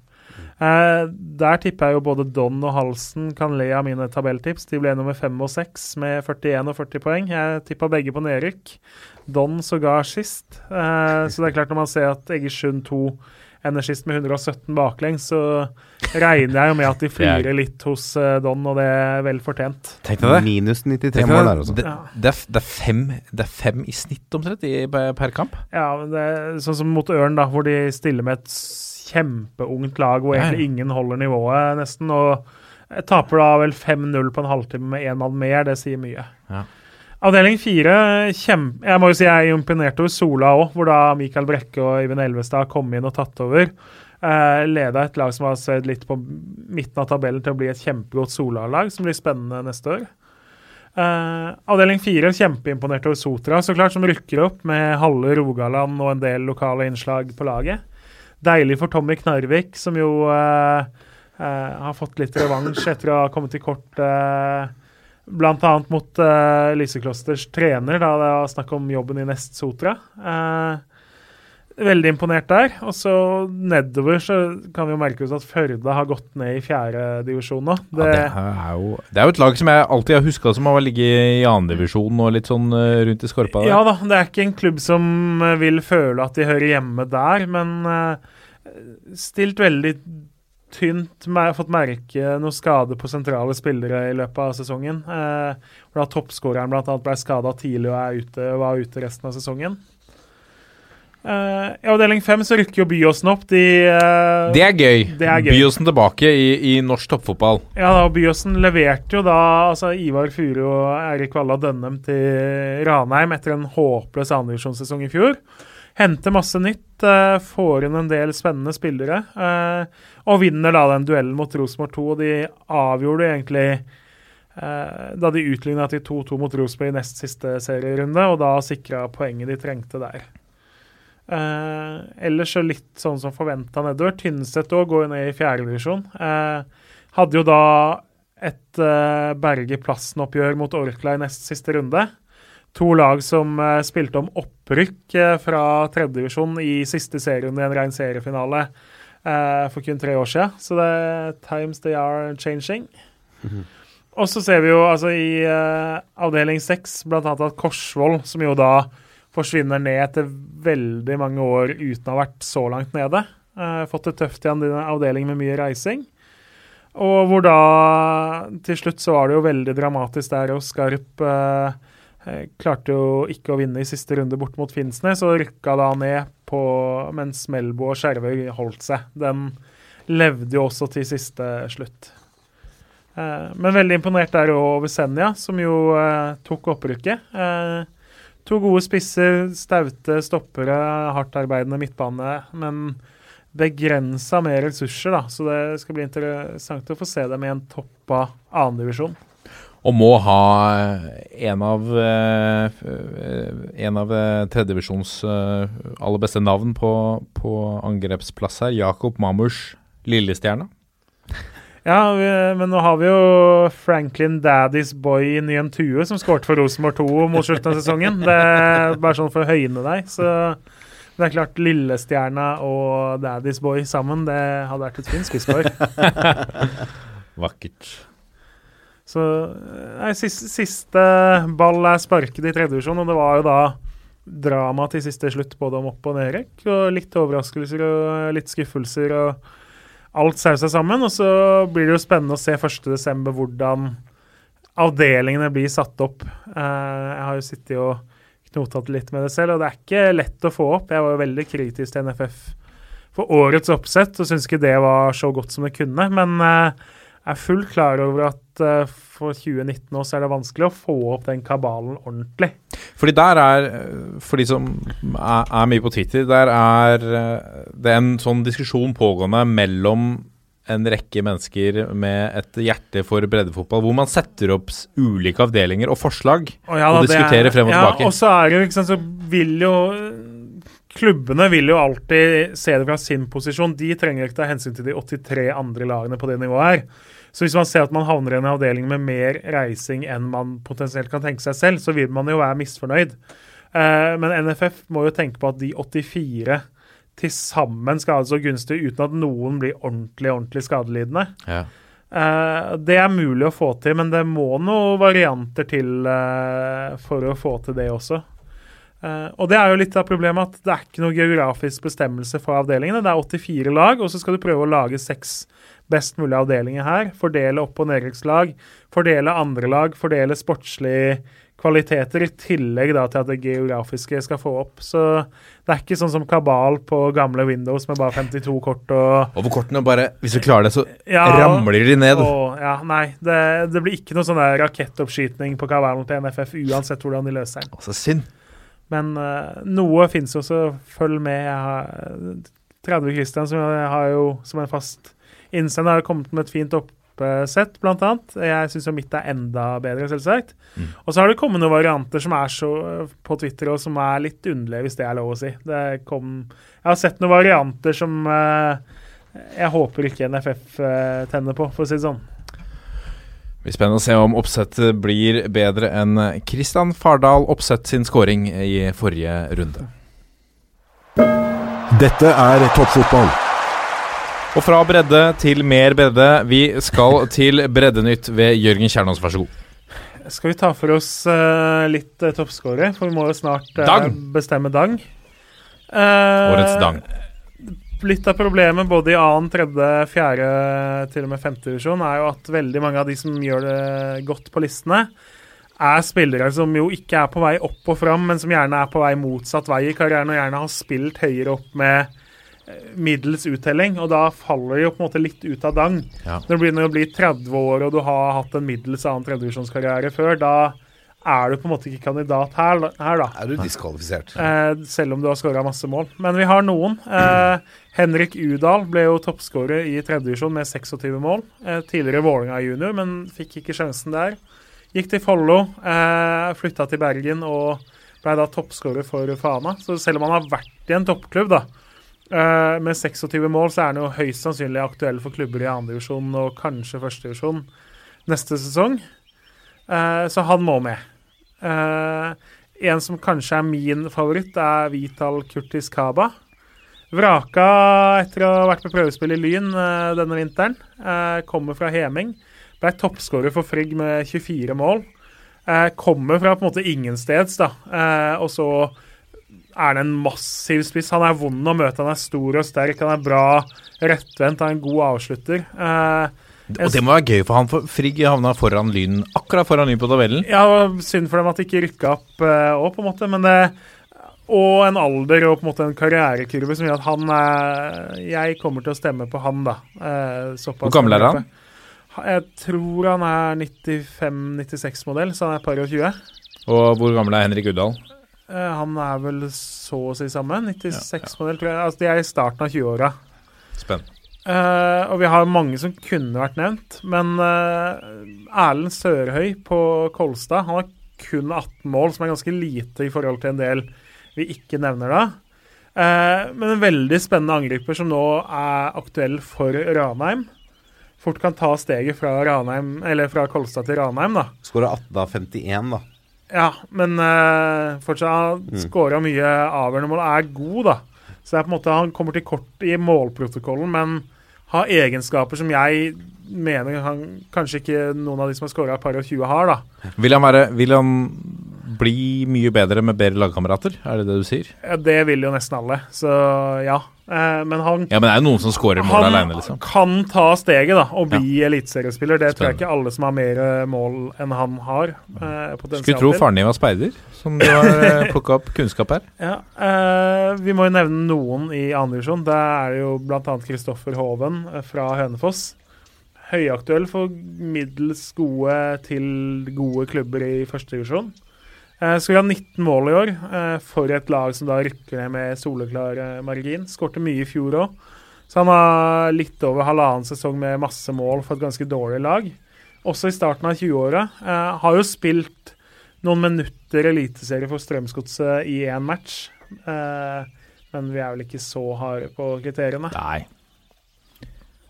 Eh, der tipper jeg jo både Don og Halsen kan le av mine tabelltips. De ble nummer fem og seks med 41 og 40 poeng. Jeg tippa begge på nedrykk. Don sågar sist. Eh, så det er klart, når man ser at Egersund 2 ender sist med 117 baklengs, så regner jeg jo med at de flirer litt hos eh, Don, og det er vel fortjent. Tenk deg det. Minus 93 mål der, altså. det. Det, er, det, er fem, det er fem i snitt omtrent i, per kamp. Ja, men det er sånn som mot Ørn, da, hvor de stiller med et kjempeungt lag hvor egentlig ingen holder nivået, nesten. Og jeg taper da vel 5-0 på en halvtime med én mann mer. Det sier mye. Ja. Avdeling fire. Jeg må jo si jeg er imponert over Sola òg, hvor da Mikael Brekke og Iven Elvestad kom inn og tatt over. Eh, leda et lag som har sett litt på midten av tabellen til å bli et kjempegodt Sola-lag, som blir spennende neste år. Eh, avdeling fire kjempeimponert over Sotra, så klart, som rykker opp med halve Rogaland og en del lokale innslag på laget. Deilig for Tommy Knarvik, som jo eh, eh, har fått litt revansj etter å ha kommet til kort uh, bl.a. mot uh, Lyseklosters trener, da det var snakk om jobben i Nest Sotra. Uh, veldig imponert der. Og så nedover så kan vi jo merke oss at Førde har gått ned i fjerdedivisjon nå. Ja, det, er jo, det er jo et lag som jeg alltid har huska som har ligget i annendivisjon og litt sånn uh, rundt i skorpa der. Ja da, det er ikke en klubb som vil føle at de hører hjemme der, men stilt veldig tynt mer, fått merke noe skade på sentrale spillere i løpet av sesongen. Eh, hvor da toppskåreren bl.a. ble skada tidlig og er ute, var ute resten av sesongen. Eh, I avdeling fem så rykker jo Byåsen opp. De, eh, Det er gøy. Det er gøy. Byåsen tilbake i, i norsk toppfotball. Ja, da, Byåsen leverte jo da altså Ivar Furu og Eirik Valla Dønnem til Ranheim etter en håpløs andredivisjonssesong i fjor. Henter masse nytt, eh, får inn en del spennende spillere. eh, og vinner da den duellen mot Rosenborg 2. Og de avgjorde egentlig eh, da de utligna til 2-2 mot Rosenborg i nest siste serierunde, og da sikra poenget de trengte der. Ellers så litt sånn som forventa nedover. Tynset òg går ned i fjerdedivisjon. Eh, hadde jo da et Berge Plassen-oppgjør mot Orkla i nest siste runde. To lag som eh, spilte om opprykk eh, fra tredjedivisjon i siste serien i en ren seriefinale eh, for kun tre år siden. Så det er times they are changing. Og så ser vi jo altså i avdeling seks bl.a. at Korsvoll, som jo da forsvinner ned etter veldig mange år uten å ha vært så langt nede. Fått det tøft igjen i en avdeling med mye reising. Og hvor da til slutt så var det jo veldig dramatisk der, og Skarp eh, klarte jo ikke å vinne i siste runde bort mot Finnsnes, og rykka da ned på mens Melbo og Skjervøy holdt seg. Den levde jo også til siste slutt. Eh, men veldig imponert der òg over Senja, som jo eh, tok opprykket. Eh, to gode spisser, staute stoppere, hardtarbeidende midtbane, men begrensa med ressurser, da. Så det skal bli interessant å få se dem i en toppa annendivisjon. Og må ha en av eh, En av eh, tredjedivisjons eh, aller beste navn på, på angrepsplass her. Jakob Mamurs Lillestjerna. Ja, vi, men nå har vi jo Franklin Daddy's Boy i Nyen Tue, som skåret for Rosenborg 2 mot slutten av sesongen. Det er bare sånn for å høyne deg. Så det er klart Lillestjerna og Daddy's Boy sammen, det hadde vært et fint spisspar. Vakkert. Så nei, siste, siste ball er sparket i tredje divisjon, og det var jo da drama til siste slutt, både om opp- og nedrekk. Og litt overraskelser og litt skuffelser, og alt sausa sammen. Og så blir det jo spennende å se 1.12. hvordan avdelingene blir satt opp. Eh, jeg har jo sittet og knotet litt med det selv, og det er ikke lett å få opp. Jeg var jo veldig kritisk til NFF for årets oppsett, og syns ikke det var så godt som det kunne. Men eh, er fullt klar over at eh, for 2019 også er det vanskelig å få opp den kabalen ordentlig. Fordi der er, for de som er, er mye på Twitter, der er det er en sånn diskusjon pågående mellom en rekke mennesker med et hjerte for breddefotball, hvor man setter opp ulike avdelinger og forslag Og, ja, og diskuterer er- frem og ja, tilbake. Og så er det jo, ikke sant, så vil jo Klubbene vil jo alltid se det fra sin posisjon. De trenger ikke ta hensyn til de 83 andre lagene på det nivået her. Så hvis man ser at man havner i en avdeling med mer reising enn man potensielt kan tenke seg selv, så vil man jo være misfornøyd. Eh, men NFF må jo tenke på at de 84 til sammen det så gunstig uten at noen blir ordentlig, ordentlig skadelidende. Ja. Eh, det er mulig å få til, men det må noen varianter til eh, for å få til det også. Eh, og det er jo litt av problemet at det er ikke noe geografisk bestemmelse for avdelingene. Det er 84 lag, og så skal du prøve å lage seks best mulige avdelinger her. Fordele opp- og nedrykkslag, fordele andre lag, fordele sportslige kvaliteter, i tillegg da til at det geografiske skal få opp. Så det er ikke sånn som kabal på gamle Windows med bare 52 kort og hvor kortene bare Hvis du klarer det, så Ja, ramler de ned. Å, ja, nei, det, det blir ikke noe sånn rakettoppskyting på kabalen til NFF uansett hvordan de løser den. Altså, synd. Men uh, noe fins jo, så følg med. Jeg har 30 Christian, som jeg har jo som en fast innsender, har kommet med et fint oppsett, blant annet. Jeg syns jo mitt er enda bedre, selvsagt. Mm. Og så har det kommet noen varianter som er så på Twitter, og som er litt underlige, hvis det er lov å si. Det kom, jeg har sett noen varianter som uh, jeg håper ikke NFF uh, tenner på, for å si det sånn. Det blir spennende å se om oppsettet blir bedre enn Kristian Fardal Oppsett sin scoring i forrige runde. Dette er toppfotball. Og fra bredde til mer bredde. Vi skal til Breddenytt ved Jørgen Kjernås, vær så god. Skal vi ta for oss uh, litt uh, toppskårere? For vi må jo snart uh, Dang! bestemme Dang. Uh, Årets Dang. Litt av problemet både i annen, tredje, fjerde, til og med femte divisjon, er jo at veldig mange av de som gjør det godt på listene, er spillere som jo ikke er på vei opp og fram, men som gjerne er på vei motsatt vei i karrieren, og gjerne har spilt høyere opp med eh, middels uttelling, og da faller de jo på en måte litt ut av dang. Ja. Når du begynner å bli 30 år og du har hatt en middels annen tredjevisjonskarriere før, da er du på en måte ikke kandidat her, her da. Er du diskvalifisert? Eh, selv om du har skåra masse mål. Men vi har noen. Eh, Henrik Udal ble jo toppskårer i tredjedivisjon med 26 mål. Eh, tidligere Vålerenga junior, men fikk ikke sjansen der. Gikk til Follo, eh, flytta til Bergen og ble da toppskårer for Fana. Så selv om han har vært i en toppklubb da, eh, med 26 mål, så er han jo høyst sannsynlig aktuell for klubber i andredivisjon og kanskje førstedivisjon neste sesong. Eh, så han må med. Eh, en som kanskje er min favoritt, er Vital Kurtis Kaba. Vraka etter å ha vært på prøvespill i Lyn eh, denne vinteren. Eh, kommer fra Heming. Ble toppskårer for Frigg med 24 mål. Eh, kommer fra på en måte ingensteds, da. Og så er det en massiv spiss. Han er vond å møte, han er stor og sterk, han er bra rettvendt, han er en god avslutter. Og det må være gøy for han, for Frigg havna foran Lyn, akkurat foran Lyn på tabellen. Ja, synd for dem at de ikke rykka opp òg, på en måte. Men det, og en alder og på en måte en karrierekurve som gjør at han er Jeg kommer til å stemme på han, da. Eh, såpass Hvor gammel er han? Jeg tror han er 95-96-modell, så han er et par og 20. Og hvor gammel er Henrik Uddal? Eh, han er vel så å si samme. 96-modell, tror jeg. Altså, de er i starten av 20-åra. Spennende. Uh, og vi har mange som kunne vært nevnt, men uh, Erlend Sørhøy på Kolstad Han har kun 18 mål, som er ganske lite i forhold til en del vi ikke nevner da. Eh, men en veldig spennende angriper som nå er aktuell for Ranheim. Fort kan ta steget fra, Ranheim, eller fra Kolstad til Ranheim, da. Skåra 18 av 51, da. Ja, men uh, fortsatt Mm. skåra mye avgjørende mål. Er god, da. Så det er på en måte han kommer til kort i målprotokollen, men har egenskaper som jeg mener han kanskje ikke noen av de som har skåra et par og 20 har, da. Vil han, være, vil han bli mye bedre med bedre lagkamerater? Er det det du sier? Ja, Det vil jo nesten alle, så ja. Eh, men han Ja, men det er jo noen som skårer mål aleine, alene, Han kan ta steget da, og bli eliteseriespiller. Det tror jeg ikke alle som har mer eh, mål enn han har. Eh, Skulle tro faren din var speider, som du har plukka opp kunnskap her. Ja, eh, Vi må jo nevne noen i andredivisjon. Det er jo bl.a. Kristoffer Hoven eh, fra Hønefoss. Høyaktuell for middels gode til gode klubber i førstedivisjon. Skulle ha 19 mål i år eh, for et lag som da rykker ned med soleklar eh, margin. Skårte mye i fjor òg. Så han har litt over halvannen sesong med masse mål for et ganske dårlig lag. Også i starten av 20-åra. Eh, har jo spilt noen minutter eliteserie for Strømsgodset i én match. Eh, men vi er vel ikke så harde på kriteriene. Nei.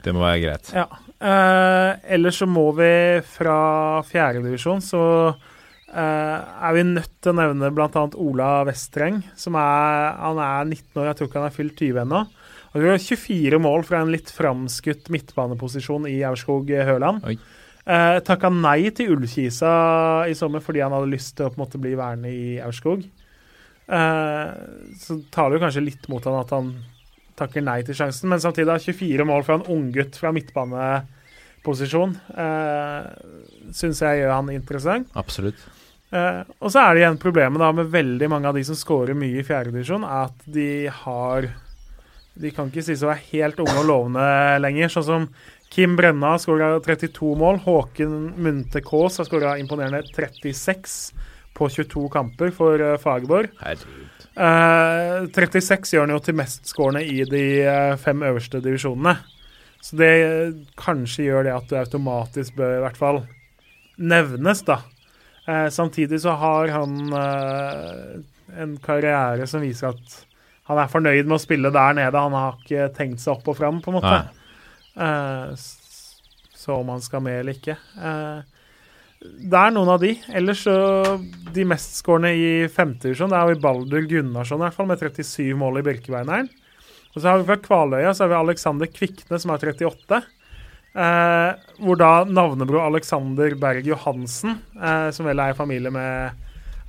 Det må være greit. Ja. Eh, ellers så må vi fra fjerdedivisjon så eh, er vi nødt til å nevne bl.a. Ola Westreng. Som er, han er 19 år, jeg tror ikke han er fylt 20 ennå. Og vi har 24 mål fra en litt framskutt midtbaneposisjon i Aurskog-Høland. Oi. Eh, Takka nei til Ullkisa i sommer fordi han hadde lyst til å måte bli værende i Aurskog. Eh, så taler jo kanskje litt mot han at han takker nei til sjansen, men samtidig har 24 mål fra en unggutt fra midtbaneposisjon. Eh, Syns jeg gjør han interessant. Absolutt. Eh, og så er det igjen problemet da med veldig mange av de som scorer mye i fjerdedivisjon, er at de har De kan ikke sies å være helt unge og lovende lenger. Sånn som Kim Brenna har skåra 32 mål. Håken Munthe Kaas har skåra imponerende 36 på 22 kamper for uh, Fagerborg. Herregud. Eh, 36 gjør han jo til mestskårende i de fem øverste divisjonene. Så det kanskje gjør det at du automatisk bør i hvert fall nevnes, da. Eh, samtidig så har han eh, en karriere som viser at han er fornøyd med å spille der nede. Han har ikke tenkt seg opp og fram, på en måte. Eh, så om han skal med eller ikke. Eh, det er noen av de. Ellers så De mestskårende i femtedivisjon, er jo i Baldur Gunnarsson i hvert fall, med 37 mål i Birkebeineren. Og så har vi fra Kvaløya så har vi Alexander Kvikne, som har 38. Eh, hvor da navnebror Alexander Berg Johansen, eh, som vel er i familie med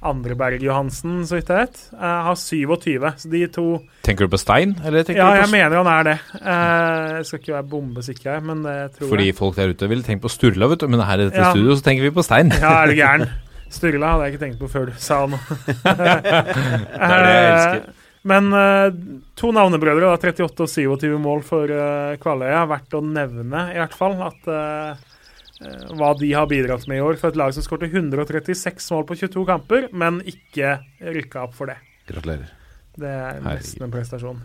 andre Berg Johansen, så vidt jeg vet, eh, har 27. Så de to Tenker du på Stein, eller tenker Ja, du jeg på mener han er det. Eh, jeg skal ikke være bombesikker, men det tror Fordi jeg. folk der ute ville tenkt på Sturla, vet du. Men her i dette Ja. studio så tenker vi på Stein. Ja, er du gæren? Sturla hadde jeg ikke tenkt på før du sa noe. Det er det jeg elsker. Men uh, to navnebrødre, da, 38 og 27 mål for uh, Kvaløya. Verdt å nevne, i hvert fall, at eh, hva de har bidratt med i år for et lag som skårte 136 mål på 22 kamper, men ikke rykka opp for det. Gratulerer. Det er nesten en prestasjon.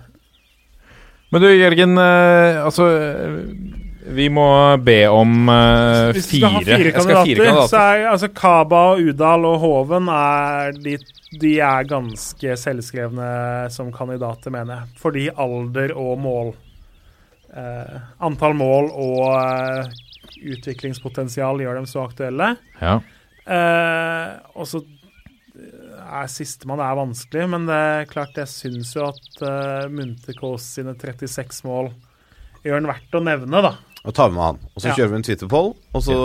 Men du, Jørgen. altså Vi må be om eh, Hvis du skal ha fire. kandidater, kandidater. så er altså Kaba, Udal og Hoven er de, de er ganske selvskrevne som kandidater, mener jeg. Fordi alder og mål Uh, Antall mål og uh, utviklingspotensial gjør dem så aktuelle. Ja. Uh, og så er sistemann er vanskelig, men det er klart jeg syns jo at uh, Munterkås sine 36 mål gjør den verdt å nevne, da. Og tar vi med han. Og så Ja. kjører vi en Twitter-poll, og så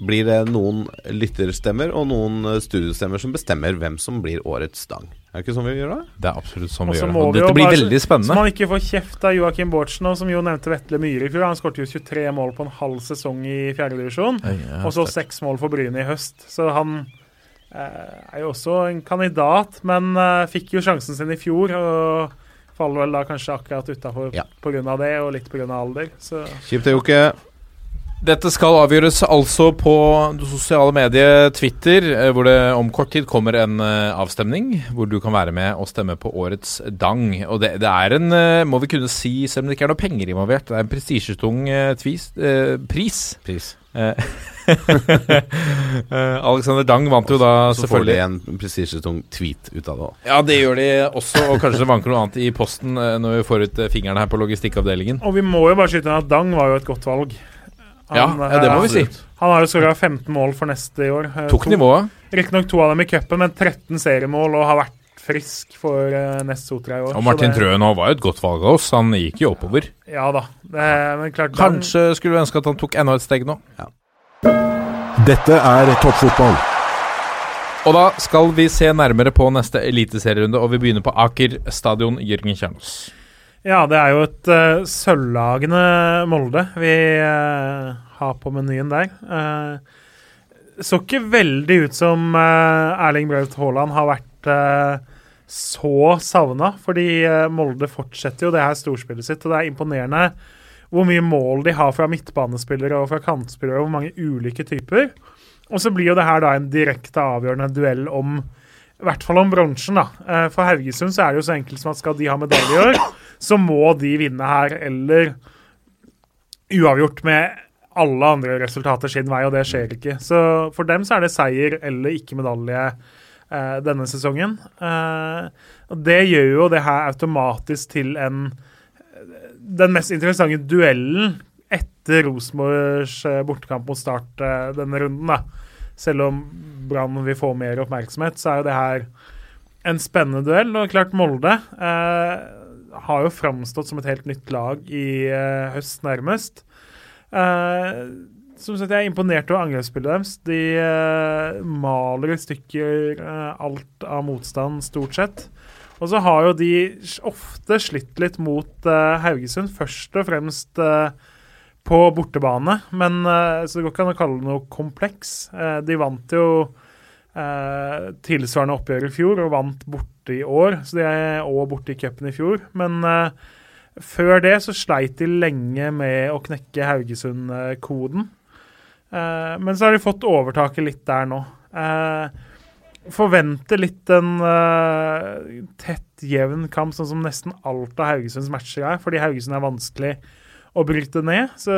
blir det noen lytterstemmer og noen studiestemmer studiostemmer som bestemmer hvem som blir årets stang. Er det ikke sånn vi gjør det? Det er absolutt sånn vi gjør det. Og Dette blir bare- veldig Så spennende. man ikke får kjeft av Joakim Bårdsen, og som jo nevnte Vetle Myhre i fjor. Han skåret jo 23 mål på en halv sesong i fjerdedivisjon, Ja, og så seks mål for Bryne i høst. Så han eh, er jo også en kandidat, men eh, fikk jo sjansen sin i fjor. og Faller vel da kanskje akkurat utafor Ja. pga. det, og litt pga. alder. Så Kjipt det, Jokke. Dette skal avgjøres altså på det sosiale mediet Twitter, eh, hvor det om kort tid kommer en eh, avstemning hvor du kan være med og stemme på årets Dang. Og det, det er en, eh, må vi kunne si, selv om det ikke er noe penger involvert, det er en prestisjetung eh, tvis- eh, pris. Pris. Eh, eh, Alexander Dang vant jo da Så får de en prestisjetung tweet ut av det òg. Ja, det gjør de også, og kanskje det vanker noe annet i posten eh, når vi får ut fingrene her på logistikkavdelingen. Og vi må jo bare skyte inn at Dang var jo et godt valg. Ja, ja, det må vi si. eh, Han har jo skåra 15 mål for neste i år. Eh, Tok to- nivået. Riktignok to av dem i cupen, men 13 seriemål og har vært frisk for uh, Nest Sotra i år. Og Martin det- Trøen var jo et godt valg av oss, han gikk jo oppover. Ja da. Det, men klart Kanskje Kanskje skulle vi ønske at han tok enda et steg nå. Dette er toppfotball. Og da skal vi se nærmere på neste eliteserierunde, og vi begynner på Aker stadion. Jørgen Kjernos. Ja, det er jo et uh, sølvlagende Molde vi uh, har på menyen der. Uh, så ikke veldig ut som uh, Erling Braut Haaland har vært så savna, fordi Molde fortsetter jo det her storspillet sitt, og det er imponerende hvor mye mål de har fra midtbanespillere og fra kantspillere, og hvor mange ulike typer. Og så blir jo det her da en direkte avgjørende duell om i hvert fall om bronsen, da. Eh, For Haugesund så er det jo så enkelt som at skal de ha medalje i år, så må de vinne her, eller uavgjort med alle andre resultater sin vei, og det skjer ikke. Så for dem så er det seier eller ikke medalje eh, denne sesongen. Eh, og det gjør jo det her automatisk til en den mest interessante duellen etter Rosenborgs eh, bortekamp mot Start eh, denne runden. da. Selv om Brann vil få mer oppmerksomhet, så er jo det her en spennende duell. Og klart Molde eh, har jo framstått som et helt nytt lag i eh, høst, nærmest. Eh, som sagt, Jeg er imponert over angrepsspillet deres. De eh, maler i stykker alt av motstand, stort sett. Og så har jo de ofte slitt litt mot uh, Haugesund, først og fremst uh, på bortebane. Men uh, Så det går ikke an å kalle det noe kompleks. De vant jo tilsvarende oppgjør i fjor, og vant borte i år. Så de er òg borte i cupen i fjor. Men før det så sleit de lenge med å knekke Haugesund-koden. Men så har de fått overtaket litt der nå. Eh, forventer litt en uh, tett, jevn kamp, sånn som nesten alt av Haugesunds matcher er, fordi Haugesund er vanskelig å bryte ned. Så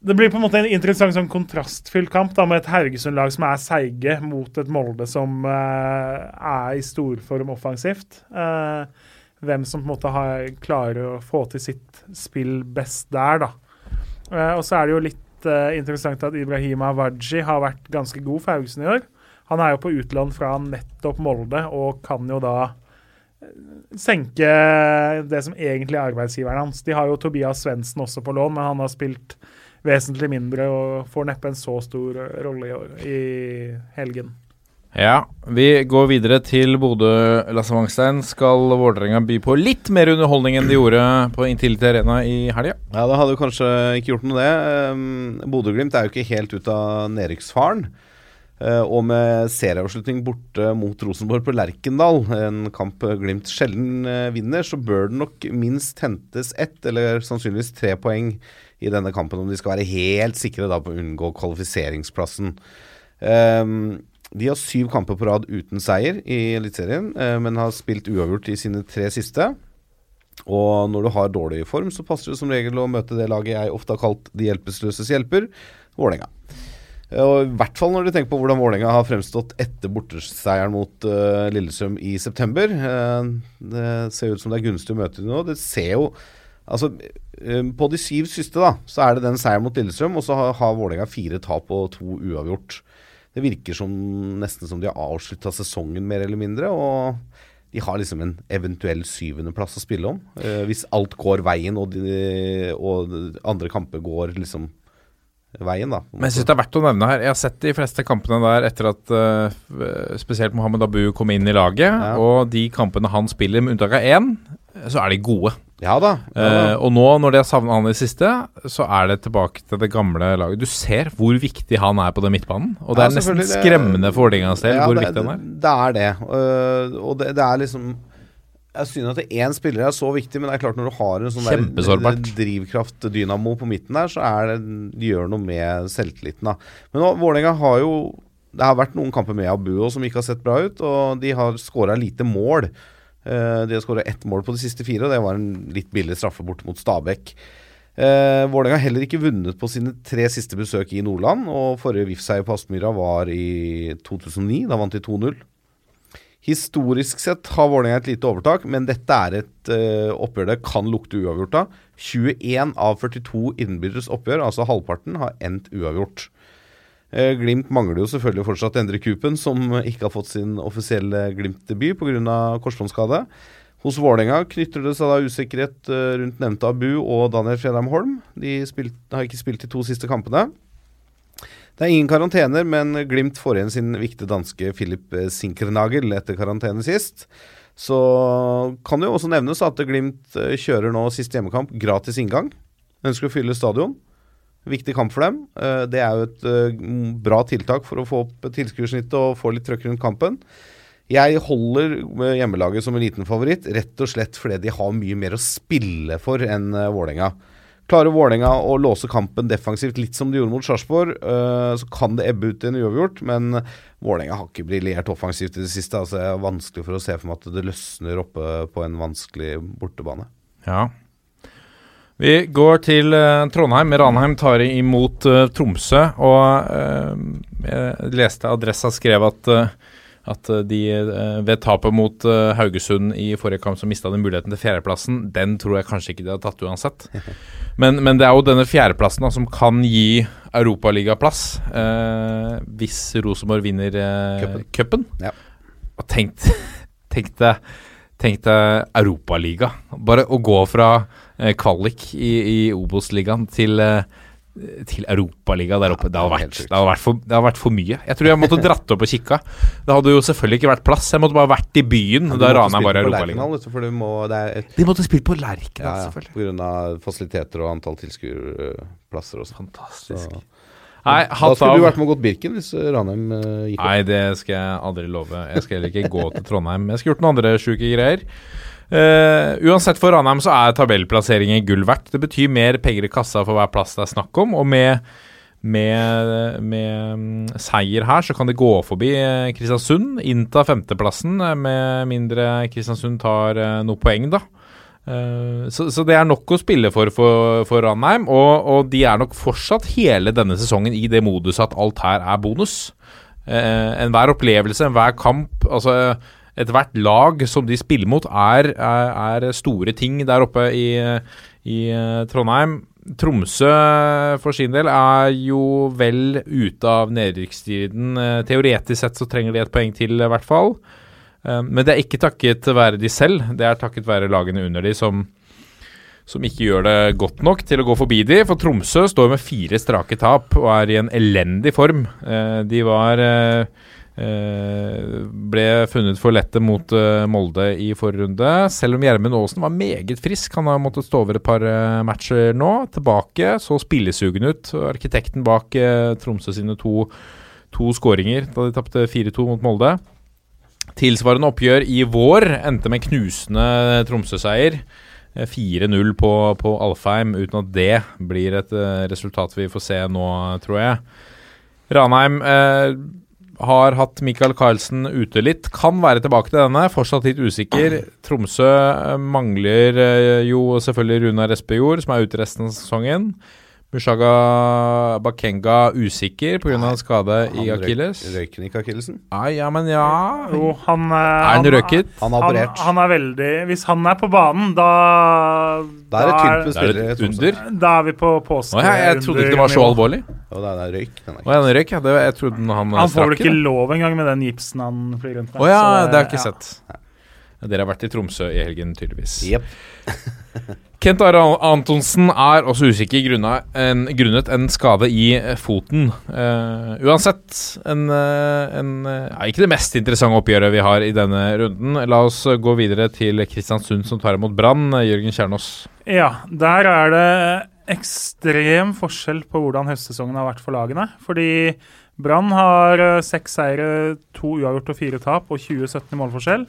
det blir på en måte en interessant sånn kontrastfylt kamp da, med et Haugesund-lag som er seige, mot et Molde som uh, er i storform offensivt. Uh, hvem som på en måte har, klarer å få til sitt spill best der, da. Uh, og så er det jo litt interessant at Ibrahima Waji har vært ganske god for Haugesund i år. Han er jo på utlån fra nettopp Molde og kan jo da eh, senke det som egentlig er arbeidsgiveren hans. De har jo Tobias Svendsen også på lån, men han har spilt vesentlig mindre og får neppe en så stor rolle i, år, i helgen. Ja, vi går videre til Bodø. Lasse Wangstein. Skal Vålerenga by på litt mer underholdning enn de gjorde på Intility Arena i helga? Ja, det hadde kanskje ikke gjort noe, det. Um, Bodø-Glimt er jo ikke helt ut av nedrykksfaren. Uh, og med serieavslutning borte mot Rosenborg på Lerkendal, en kamp Glimt sjelden uh, vinner, så bør det nok minst hentes ett, eller sannsynligvis tre poeng i denne kampen, om de skal være helt sikre da på å unngå kvalifiseringsplassen. Um, de har syv kamper på rad uten seier i Eliteserien, uh, men har spilt uavgjort i sine tre siste. Og når du har dårlig form, så passer det som regel å møte det laget jeg ofte har kalt de hjelpeløses hjelper, Vålerenga. Og I hvert fall når du tenker på hvordan Vålerenga har fremstått etter borteseieren mot uh, Lillestrøm i september. Uh, det ser ut som det er gunstig å møte dem nå. Det ser jo Altså, uh, På de syv siste da, så er det den seieren mot Lillestrøm, og så har, har Vålerenga fire tap og to uavgjort. Det virker som nesten som de har avslutta sesongen, mer eller mindre. og de har liksom en eventuell syvendeplass å spille om. Eh, hvis alt går veien og, de, og andre kamper går liksom veien, da. Men jeg synes det er verdt å nevne her Jeg har sett de fleste kampene der etter at uh, spesielt Mohammed Abu kom inn i laget. Ja. Og de kampene han spiller, med unntak av én, så er de gode. Ja da. Ja, da. Uh, og nå, når de har savna han i siste, så er det tilbake til det gamle laget. Du ser hvor viktig han er på den midtbanen. Og det Ja, er nesten skremmende for Vålerengas del Ja, hvor det, viktig han er. Det er det. Uh, og det, det er liksom Jeg synes at én spiller er så viktig, men det er klart når du har en sånn drivkraft-dynamo på midten der, så er det, det gjør noe med selvtilliten. da. Men Vålerenga har jo Det har vært noen kamper med Abuo som ikke har sett bra ut, og de har skåra lite mål. Eh, de har skåra ett mål på de siste fire, og det var en litt billig straffe borte mot Stabæk. Eh, Vålerenga har heller ikke vunnet på sine tre siste besøk i Nordland. Og forrige VIF-seier på Aspmyra var i 2009. Da vant de 2-0. Historisk sett har Vålerenga et lite overtak, men dette er et uh, oppgjør det kan lukte uavgjort av. 21 av 42 innbyrdes oppgjør, altså halvparten, har endt uavgjort. Uh, Glimt mangler jo selvfølgelig fortsatt Endre Kupen, som ikke har fått sin offisielle Glimt-debut pga. korsbåndskade. Hos Vålerenga knytter det seg da usikkerhet eh, rundt nevnte Abu og Daniel Fredheim Holm. De spilt, har ikke spilt de to siste kampene. Det er ingen karantener, men Glimt får igjen sin viktige danske Philip eh, Sinkernagel etter karantene sist. Så kan det jo også nevnes at Glimt eh, kjører nå siste hjemmekamp gratis inngang. Ønsker å fylle stadion. Viktig kamp for dem. Eh, Det er jo et eh, bra tiltak for å få opp tilskuersnittet og få litt trøkk rundt kampen. Jeg holder hjemmelaget som en liten favoritt, rett og slett fordi de har mye mer å spille for enn eh, Vålerenga. Klarer Vålerenga å låse kampen defensivt, litt som de gjorde mot Sarpsborg, eh, så kan det ebbe ut i en uavgjort, men Vålerenga har ikke briljert offensivt i det siste. altså Det er vanskelig for å se for meg at det løsner oppe på en vanskelig bortebane. Ja. Vi går til eh, Trondheim. Ranheim tar imot eh, Tromsø. Og jeg leste Adressa skrev at, at de eh, ved tapet mot eh, Haugesund i forrige kamp så mista de muligheten til fjerdeplassen. Den tror jeg kanskje ikke de hadde tatt uansett. Men, men det er jo denne fjerdeplassen da, som kan gi Europaligaplass eh, hvis Rosenborg vinner eh, cupen. Ja. Og tenk, tenk deg Tenk deg Europaliga. Bare å gå fra eh, kvalik i, i Obos-ligaen til, eh, til Europaliga der oppe. Det hadde, vært, det, hadde vært for, det hadde vært for mye. Jeg tror jeg måtte dratt opp og kikka. Det hadde jo selvfølgelig ikke vært plass. Jeg måtte bare vært i byen ja, da Ranheim bare var i på Europaligaen. Må, De måtte spille på Lerkendal, Ja, ja. selvfølgelig. Pga. fasiliteter og antall tilskuerplasser og sånn. Fantastisk. Så- Nei, Da skulle av. du vært med og gått Birken hvis eh, Ranheim uh, gikk opp. Nei, det skal jeg aldri love. Jeg skal heller ikke gå til Trondheim. Jeg skal gjort noen andre sjuke greier. Eh, uansett for Ranheim så er tabellplasseringen gull verdt. Det betyr mer penger i kassa for hver plass det er snakk om, og med, med, med mm, seier her så kan de gå forbi eh, Kristiansund, innta femteplassen, eh, med mindre Kristiansund tar uh, noe poeng, da. Uh, så, så det er nok å spille for for, for Ranheim, og, og de er nok fortsatt hele denne sesongen i det moduset at alt her er bonus. Uh, enhver opplevelse, enhver kamp, altså ethvert lag som de spiller mot, er, er, store ting der oppe i, i eh, Trondheim. Tromsø for sin del er jo vel ute av nedrykksstriden. Eh, Teoretisk sett så trenger de et poeng til, i hvert fall. Eh, Men det er ikke takket være de selv, det er takket være lagene under de som, som ikke gjør det godt nok til å gå forbi de. For Tromsø står med fire strake tap og er i en elendig form. De var ble funnet for lette mot eh, Molde i forrige runde. Selv om Gjermund Aasen var meget frisk. Han har måttet stå over et par eh, matcher nå. Tilbake, så spillesugen ut. Arkitekten bak eh, Tromsø sine to, to skåringer da de tapte 4-2 mot Molde. Tilsvarende oppgjør i vår endte med knusende Tromsø-seier. Eh, 4-0 på, på Alfheim, uten at det blir et eh, resultat vi får se nå, tror jeg. Ranheim eh, har hatt Michael Carlsen ute litt. Kan være tilbake til denne, fortsatt litt usikker. Tromsø mangler eh, jo selvfølgelig Runar Espejord, som er ute resten av sesongen. Mushaga Bakenga usikker pga. skade i Han røyk- akilles. Røyken ikke akillesen? Ah, ja, men ja Jo, han eh, Er han røket? Han har operert. han er veldig Hvis han er på banen, da Da er det tynt med er spillere. under? Da er vi på påske. Å, jeg, jeg trodde ikke det var så alvorlig. Og det er, er røyk. Den er Å, ja, røyk, ja. Det, jeg trodde han, Han får vel ikke det. lov engang med den gipsen han flyr rundt med. Å ja, så det har jeg ikke ja. sett. Ja, dere har vært i Tromsø i helgen, tydeligvis. Jepp. Kent Are Antonsen er også usikker grunnet en, skade i eh, foten. Uh, uansett, en, eh, en ja, Ikke det mest interessante oppgjøret vi har i denne runden. La oss gå videre til Kristiansund, som tar imot Brann. Jørgen Kjernås. Ja, der er det ekstrem forskjell på hvordan høstsesongen har vært for lagene. Fordi Brann har seks seire, to uavgjort og fire tap og 2017 i målforskjell.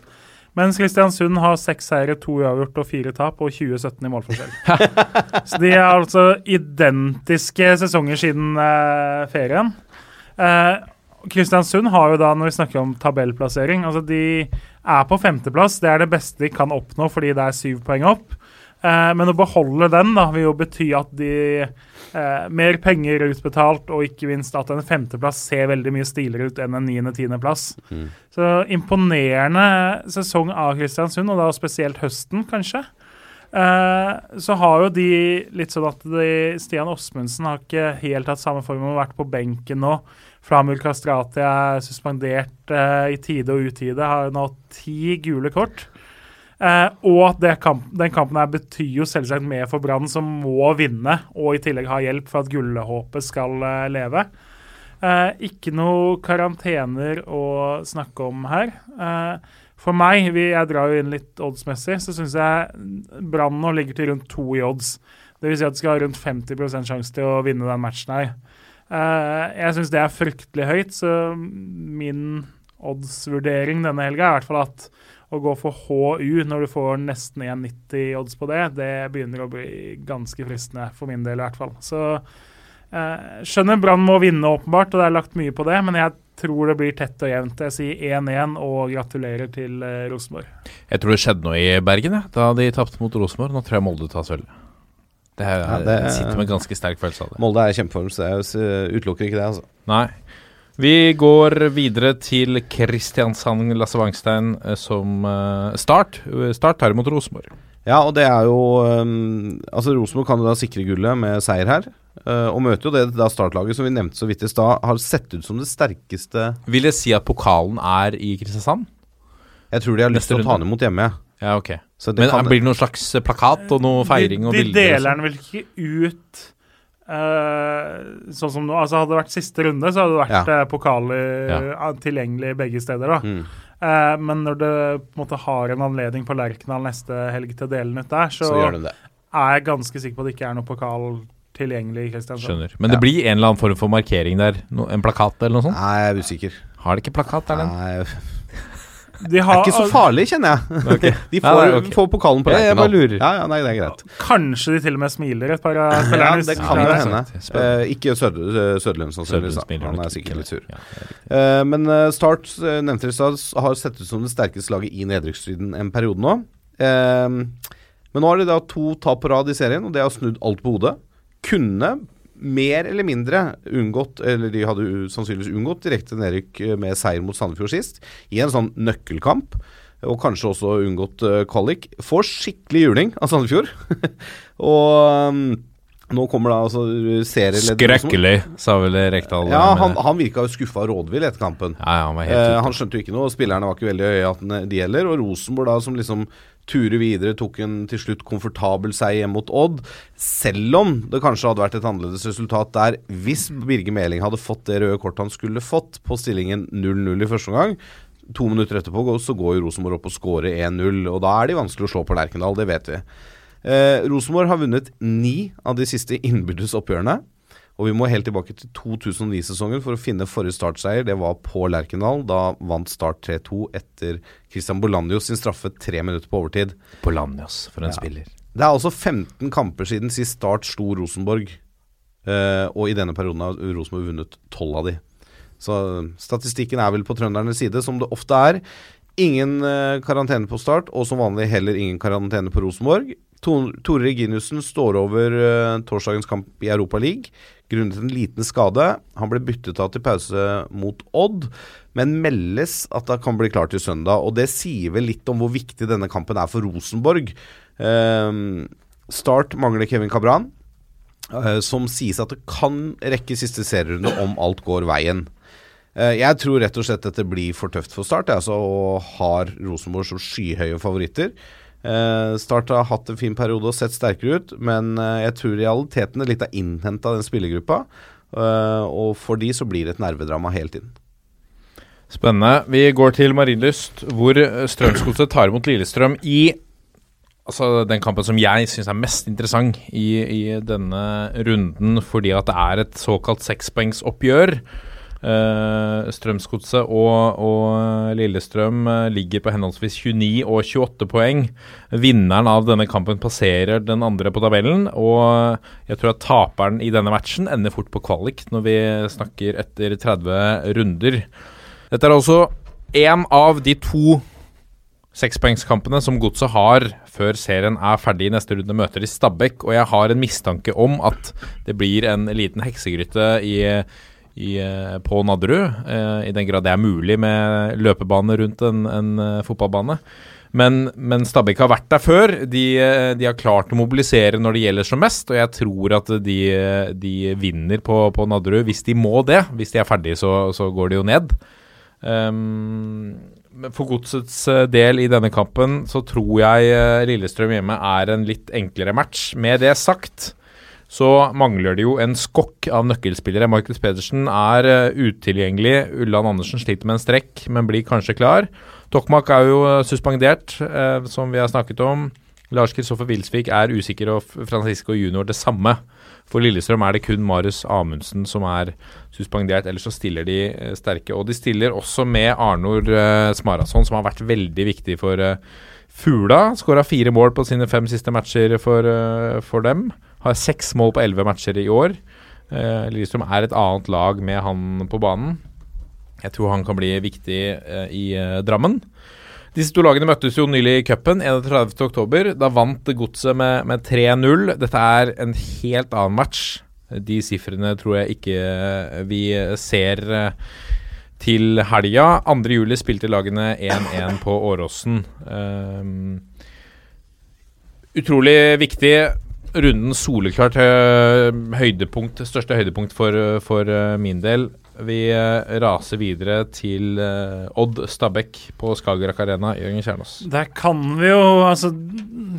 Mens Kristiansund har seks seire, to uavgjort og fire tap og 2017 i målforskjell. Så de er altså identiske sesonger siden eh, ferien. Eh, Kristiansund har jo da, når vi snakker om tabellplassering altså De er på femteplass. Det er det beste de kan oppnå fordi det er syv poeng opp. Eh, men å beholde den da, vil jo bety at de eh, Mer penger utbetalt, og ikke minst at en femteplass ser veldig mye stiligere ut enn en niende-tiendeplass. Så imponerende sesong av Kristiansund, og da spesielt høsten, kanskje. Eh, så har jo de litt sånn at de, Stian Åsmundsen har ikke helt hatt samme form og vært på benken nå. Flamur Kastrati er suspendert eh, i tide og utide, har nå ti gule kort. Eh, og kamp, den kampen her betyr jo selvsagt mer for Brann, som må vinne, og i tillegg ha hjelp for at gullhåpet skal eh, leve. Eh, ikke noe karantener å snakke om her. For meg, vi, jeg drar jo inn litt oddsmessig, så syns jeg Brann nå ligger til rundt to i odds. Vil si at de skal ha rundt 50% sjanse til å vinne den matchen her. Jeg syns det er fryktelig høyt, så min oddsvurdering denne helga er i hvert fall at å gå for HU når du får nesten 1,90 odds på det, det begynner å bli ganske fristende, for min del i hvert fall. Så eh, skjønner Brann må vinne, åpenbart, og det er lagt mye på det, men jeg tror det blir tett og jevnt. Jeg sier 1-1 og gratulerer til eh, Rosenborg. Jeg tror det skjedde noe i Bergen ja, da de tapte mot Rosenborg. Nå tror jeg Molde tar sølv. Det er, Ja, det- Jeg sitter med en ganske sterk følelse av det. Molde er i kjempeform, så jeg utelukker ikke det. altså. Nei. Vi går videre til Kristiansand Lasse Wangstein eh, som eh, start. Start tar imot Rosenborg. Ja, og det er jo um, Altså, Rosenborg kan jo da sikre gullet med seier her. eh, og møter jo det da startlaget som vi nevnte så vidt i stad, har sett ut som det sterkeste Vil jeg si at pokalen er i Kristiansand? Jeg tror de har lyst til å ta den imot hjemme. Ja, ok. Så det Men kan, Blir det noen slags plakat og noe feiring og de, de bilder? De deler sånn? den vel ikke ut eh, sånn som nå. Altså Hadde det vært siste runde, så hadde det vært Ja. eh, pokaler eh, tilgjengelig begge steder. da. Mm. Eh, men når du på en måte har en anledning på Lerkendal neste helg til å dele den ut der, så, så gjør de det. er jeg ganske sikker på at det ikke er noe pokal tilgjengelig i Kristiansand. Skjønner. Men det Ja. blir en eller annen form for markering der? No, en plakat eller noe sånt? Nei, jeg er usikker. Har de ikke plakat der? den? Nei, De det er ikke så farlig, kjenner jeg. De får, ja, okay. får pokalen på Ja, jeg bare lurer. Ja, ja, nei, det er greit. Kanskje de til og med smiler, et par av Ja, det kan jo hende. Eh, ikke Sød Søderlund, sannsynligvis. Han er sikkert litt sur. Eh, men eh, Start eh, nevnte i stad har sett ut som det sterkeste laget i nedrykksstriden en periode nå. Eh, men nå har de da to tap på rad i serien, og det har snudd alt på hodet. Kunne mer eller mindre unngått, eller de hadde sannsynligvis unngått direkte nedrykk eh, med seier mot Sandefjord sist, i en sånn nøkkelkamp. Og kanskje også unngått uh, kvalik. Får skikkelig juling av Sandefjord. og um, nå kommer da altså serieleder Skrekkelig, sa vel Rekdal. Ja, han, han virka jo skuffa rådvill etter kampen. ja, ja, han var helt Eh, han skjønte jo ikke noe, spillerne var ikke veldig høye at de gjelder. Og Rosenborg, da, som liksom ture videre, tok en til slutt komfortabel seier hjem mot Odd. Selv om det kanskje hadde vært et annerledes resultat der hvis Birger Meling hadde fått det røde kortet han skulle fått på stillingen 0-0 i første omgang. To minutter etterpå så går jo Rosenborg opp og skårer 1-0, og da er de vanskelig å slå på Lerkendal, det vet vi. Eh, Rosenborg har vunnet ni av de siste innbyrdes oppgjørene. Og vi må helt tilbake til 2009-sesongen for å finne forrige startseier. Det var på Lerkendal. Da vant Start 3-2 etter Christian Bolandios sin straffe tre minutter på overtid. Polanjos, for en Ja. spiller. Det er altså 15 kamper siden sist Start slo Rosenborg. Uh, og i denne perioden har Rosenborg vunnet 12 av de. Så statistikken er vel på trøndernes side, som det ofte er. Ingen uh, karantene på Start, og som vanlig heller ingen karantene på Rosenborg. To- Tore Reginiussen står over uh, torsdagens kamp i Europa League grunnet en liten skade. Han ble byttet av til pause mot Odd, men meldes at han kan bli klar til søndag. Og det sier vel litt om hvor viktig denne kampen er for Rosenborg. Uh, start mangler Kevin Cabran, uh, som sies at det kan rekke siste serierunde om alt går veien. Jeg tror rett og slett dette blir for tøft for Start, altså, og har Rosenborg som skyhøye favoritter. Eh, Start har hatt en fin periode og sett sterkere ut, men uh, jeg tror realiteten er litt er innhenta den spillergruppa. Uh, og for de så blir det et nervedrama hele tiden. Spennende. Vi går til Marienlyst, hvor Strømsgodset tar imot Lillestrøm i Altså den kampen som jeg syns er mest interessant i, i denne runden, fordi at det er et såkalt sekspoengsoppgjør. Uh, Strømsgodset og, og Lillestrøm eh, ligger på henholdsvis 29 og 28 poeng. Vinneren av denne kampen passerer den andre på tabellen, og jeg tror at taperen i denne matchen ender fort på kvalik når vi snakker etter 30 runder. Dette er altså én av de to sekspoengskampene som Godset har før serien er ferdig i neste runde, møter de Stabæk. Og jeg har en mistanke om at det blir en liten heksegryte i, i, eh, på Nadderud. eh, I den grad det er mulig med løpebane rundt en, en eh, fotballbane. Men, men Stabæk har vært der før. De, de har klart å mobilisere når det gjelder som mest, og jeg tror at de, de vinner på, på Nadderud hvis de må det. Hvis de er ferdige, så, så går de jo ned. Um, for godsets del i denne kampen så tror jeg Lillestrøm hjemme er en litt enklere match. Med det sagt så mangler det jo en skokk av nøkkelspillere. Markus Pedersen er eh, utilgjengelig. Ulland Andersen sliter med en strekk, men blir kanskje klar. Tokmak er jo eh, suspendert, eh, som vi har snakket om. Lars Kristoffer Wilsvik er usikker, og Francisco Junior det samme. For Lillestrøm er det kun Marius Amundsen som er suspendert, ellers så stiller de sterke. Og de stiller også med Arnor Smarason, som har vært veldig viktig for Fugla. Skåra fire mål på sine fem siste matcher for, for dem. Har seks mål på elleve matcher i år. Eh, Lillestrøm er et annet lag med han på banen. Jeg tror han kan bli viktig eh, i eh, Drammen. Disse to lagene møttes jo nylig i cupen 31.10. Da vant Godset med, med 3-0. Dette er en helt annen match. De sifrene tror jeg ikke eh, vi ser eh, til helga. 2.7 spilte lagene 1-1 på Åråsen. Um, utrolig viktig. Runden soleklart eh, høydepunkt, største høydepunkt for, for eh, min del. Vi eh, raser videre til eh, Odd Stabæk på Skagerrak Arena. Jørgen Kjernås. Der kan vi jo Altså,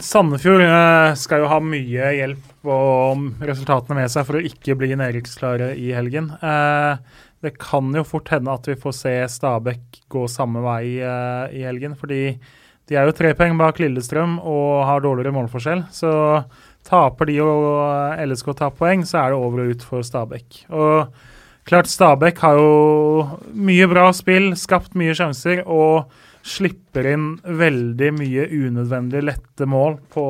Sandefjord eh, skal jo ha mye hjelp og resultatene med seg for å ikke bli nedrykksklare i helgen. Eh, det kan jo fort hende at vi får se Stabæk gå samme vei eh, i helgen, fordi de er jo tre poeng bak Lillestrøm og har dårligere målforskjell. Så taper de og LSK tar poeng, så er det over og ut for Stabæk. Og klart Stabæk har jo mye bra spill, skapt mye sjanser og slipper inn veldig mye unødvendig lette mål på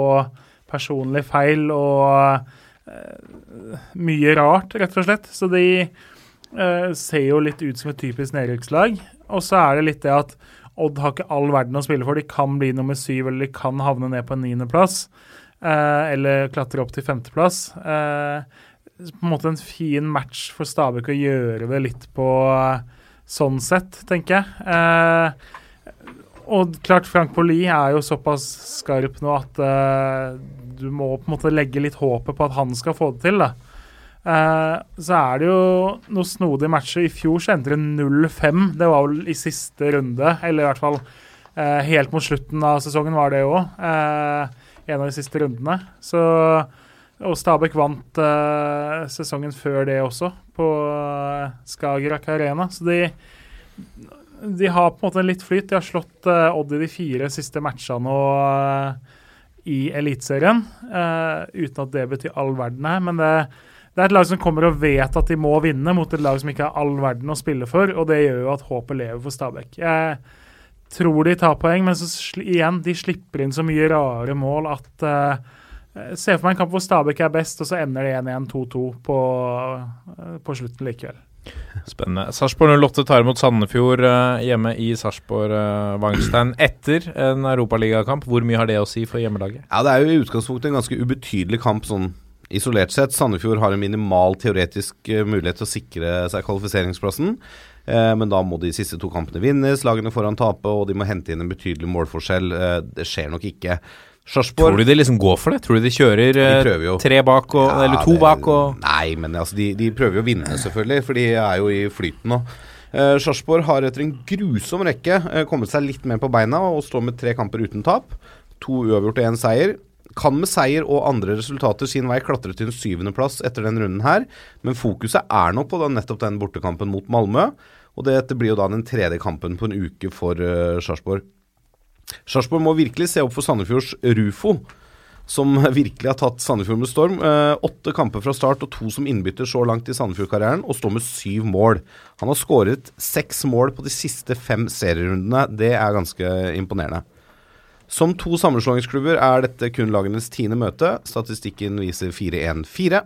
personlig feil og uh, mye rart, rett og slett. Så de uh, ser jo litt ut som et typisk nedrykkslag. Og så er det litt det at Odd har ikke all verden å spille for. De kan bli nummer syv, eller de kan havne ned på en niendeplass. Eh, eller klatre opp til femteplass. Eh, på en måte en fin match for Stabæk å gjøre det litt på eh, sånn sett, tenker jeg. Eh, og klart Frank Poli er jo såpass skarp nå at eh, du må på en måte legge litt håpet på at han skal få det til. da. Uh, så er det jo noen snodige matcher. I fjor så endte det 0-5. Det var vel i siste runde, eller i hvert fall uh, helt mot slutten av sesongen var det òg. Eh, en av de siste rundene. Så, og Stabæk vant uh, sesongen før det også, på uh, Skagerrak Arena. Så de, de har på en måte litt flyt. De har slått uh, Odd i de fire siste matchene og, i Eliteserien. uten at det betyr all verden her. Men det, det er et lag som kommer og vet at de må vinne, mot et lag som ikke har all verden å spille for. Og det gjør jo at håpet lever for Stabæk. Jeg tror de tar poeng, men så igjen, de slipper inn så mye rare mål at uh, Se for meg en kamp hvor Stabæk er best, og så ender det 1-1-2-2 på, uh, på slutten likevel. Spennende. Sarpsborg 08 tar imot Sandefjord uh, hjemme i Sarpsborg uh, Vangstein etter en europaligakamp. Hvor mye har det å si for hjemmelaget? Ja, Det er jo i utgangspunktet en ganske ubetydelig kamp sånn isolert sett. Sandefjord har en minimal teoretisk eh, mulighet til å sikre seg kvalifiseringsplassen. Eh, men da må de siste to kampene vinnes, lagene foran tape, og de må hente inn en betydelig målforskjell. Eh, det skjer nok ikke. Sarpsborg Tror du de liksom går for det? Tror du de kjører De eh, tre bak, og, Ja, eller to det- bak? Og Nei, men altså, de, de prøver jo å vinne, selvfølgelig, for de er jo i flyten nå. Sarpsborg har etter en grusom rekke eh, kommet seg litt mer på beina og står med tre kamper uten tap. To uavgjort og én seier. Kan med seier og andre resultater sin vei klatre til en syvendeplass etter den runden her, men fokuset er nok på da nettopp den bortekampen mot Malmö. Og dette blir jo da den tredje kampen på en uke for uh, Sarpsborg. Sarpsborg må virkelig se opp for Sandefjords Rufo, som virkelig har tatt Sandefjord med storm. Uh, åtte kamper fra start og to som innbytter så langt i Sandefjord-karrieren, og står med syv mål. Han har skåret seks mål på de siste fem serierundene. Det er ganske imponerende. Som to sammenslåingsklubber er dette kun lagenes tiende møte. Statistikken viser 4-1-4,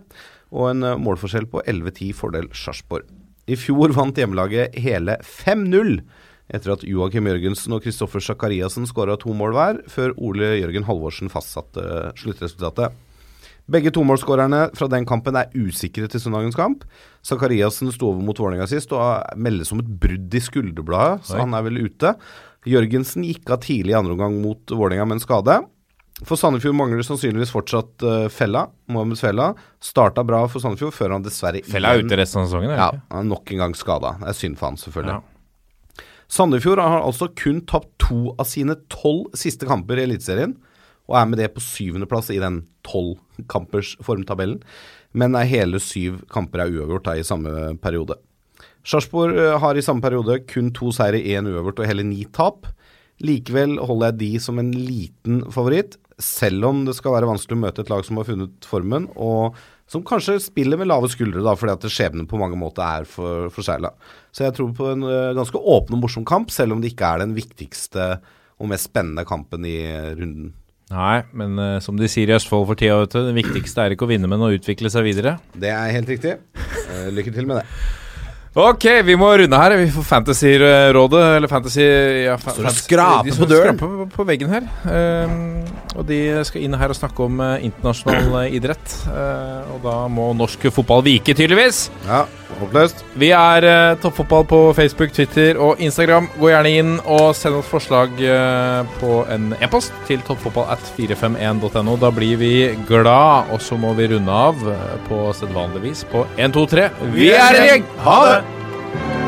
og en eh, målforskjell på 11-10 fordel Sarpsborg. I fjor vant hjemmelaget hele 5-0 etter at Joakim Jørgensen og Kristoffer Sakariassen skåra to mål hver, før Ole Jørgen Halvorsen fastsatte sluttresultatet. Begge tomålsskårerne fra den kampen er usikre til søndagens kamp. Sakariassen sto over mot Vålerenga sist og meldes om et brudd i skulderbladet, så Oi. han er vel ute. Jørgensen gikk av tidlig i andre omgang mot Vålerenga med en skade. For Sandefjord mangler sannsynligvis fortsatt eh, Fella. Mohammed Fella starta bra for Sandefjord, før han dessverre Fella er ute resten av sesongen? Ja, han er nok en gang skada. Det er synd for han, selvfølgelig. Ja. Sandefjord har altså kun tapt to av sine tolv siste kamper i Eliteserien, og er med det på syvendeplass i den tolvkampers formtabellen. Men er hele syv kamper er uavgjort da, i samme periode. Sarpsborg eh, har i samme periode kun to seire, én uøvert og hele ni tap. Likevel holder jeg de som en liten favoritt, selv om det skal være vanskelig å møte et lag som har funnet formen, og som kanskje spiller med lave skuldre, da, fordi at skjebnen på mange måter er for forsegla. Så jeg tror på en eh, ganske åpen og morsom kamp, selv om det ikke er den viktigste og mest spennende kampen i eh, runden. Nei, men uh, som de sier i Østfold for tida, vet du, det viktigste er ikke å vinne, men å utvikle seg videre. Det er helt riktig. Uh, lykke til med det. Ok, vi må runde her. Vi får Fantasy-rådet, eller Fantasy ja, fa Står og skraper på døren. skraper på, på veggen her. Um, og de skal inn her og snakke om uh, internasjonal uh, idrett. Uh, og da må norsk fotball vike, tydeligvis. Ja, håpløst. Vi er Toppfotball på Facebook, Twitter og Instagram. Gå gjerne inn og send oss forslag på en e-post til toppfotball at 451.no. Da blir vi glad, og så må vi runde av på sedvanlig vis på 1, 2, 3. Vi er en gjeng! Ha det! Bye.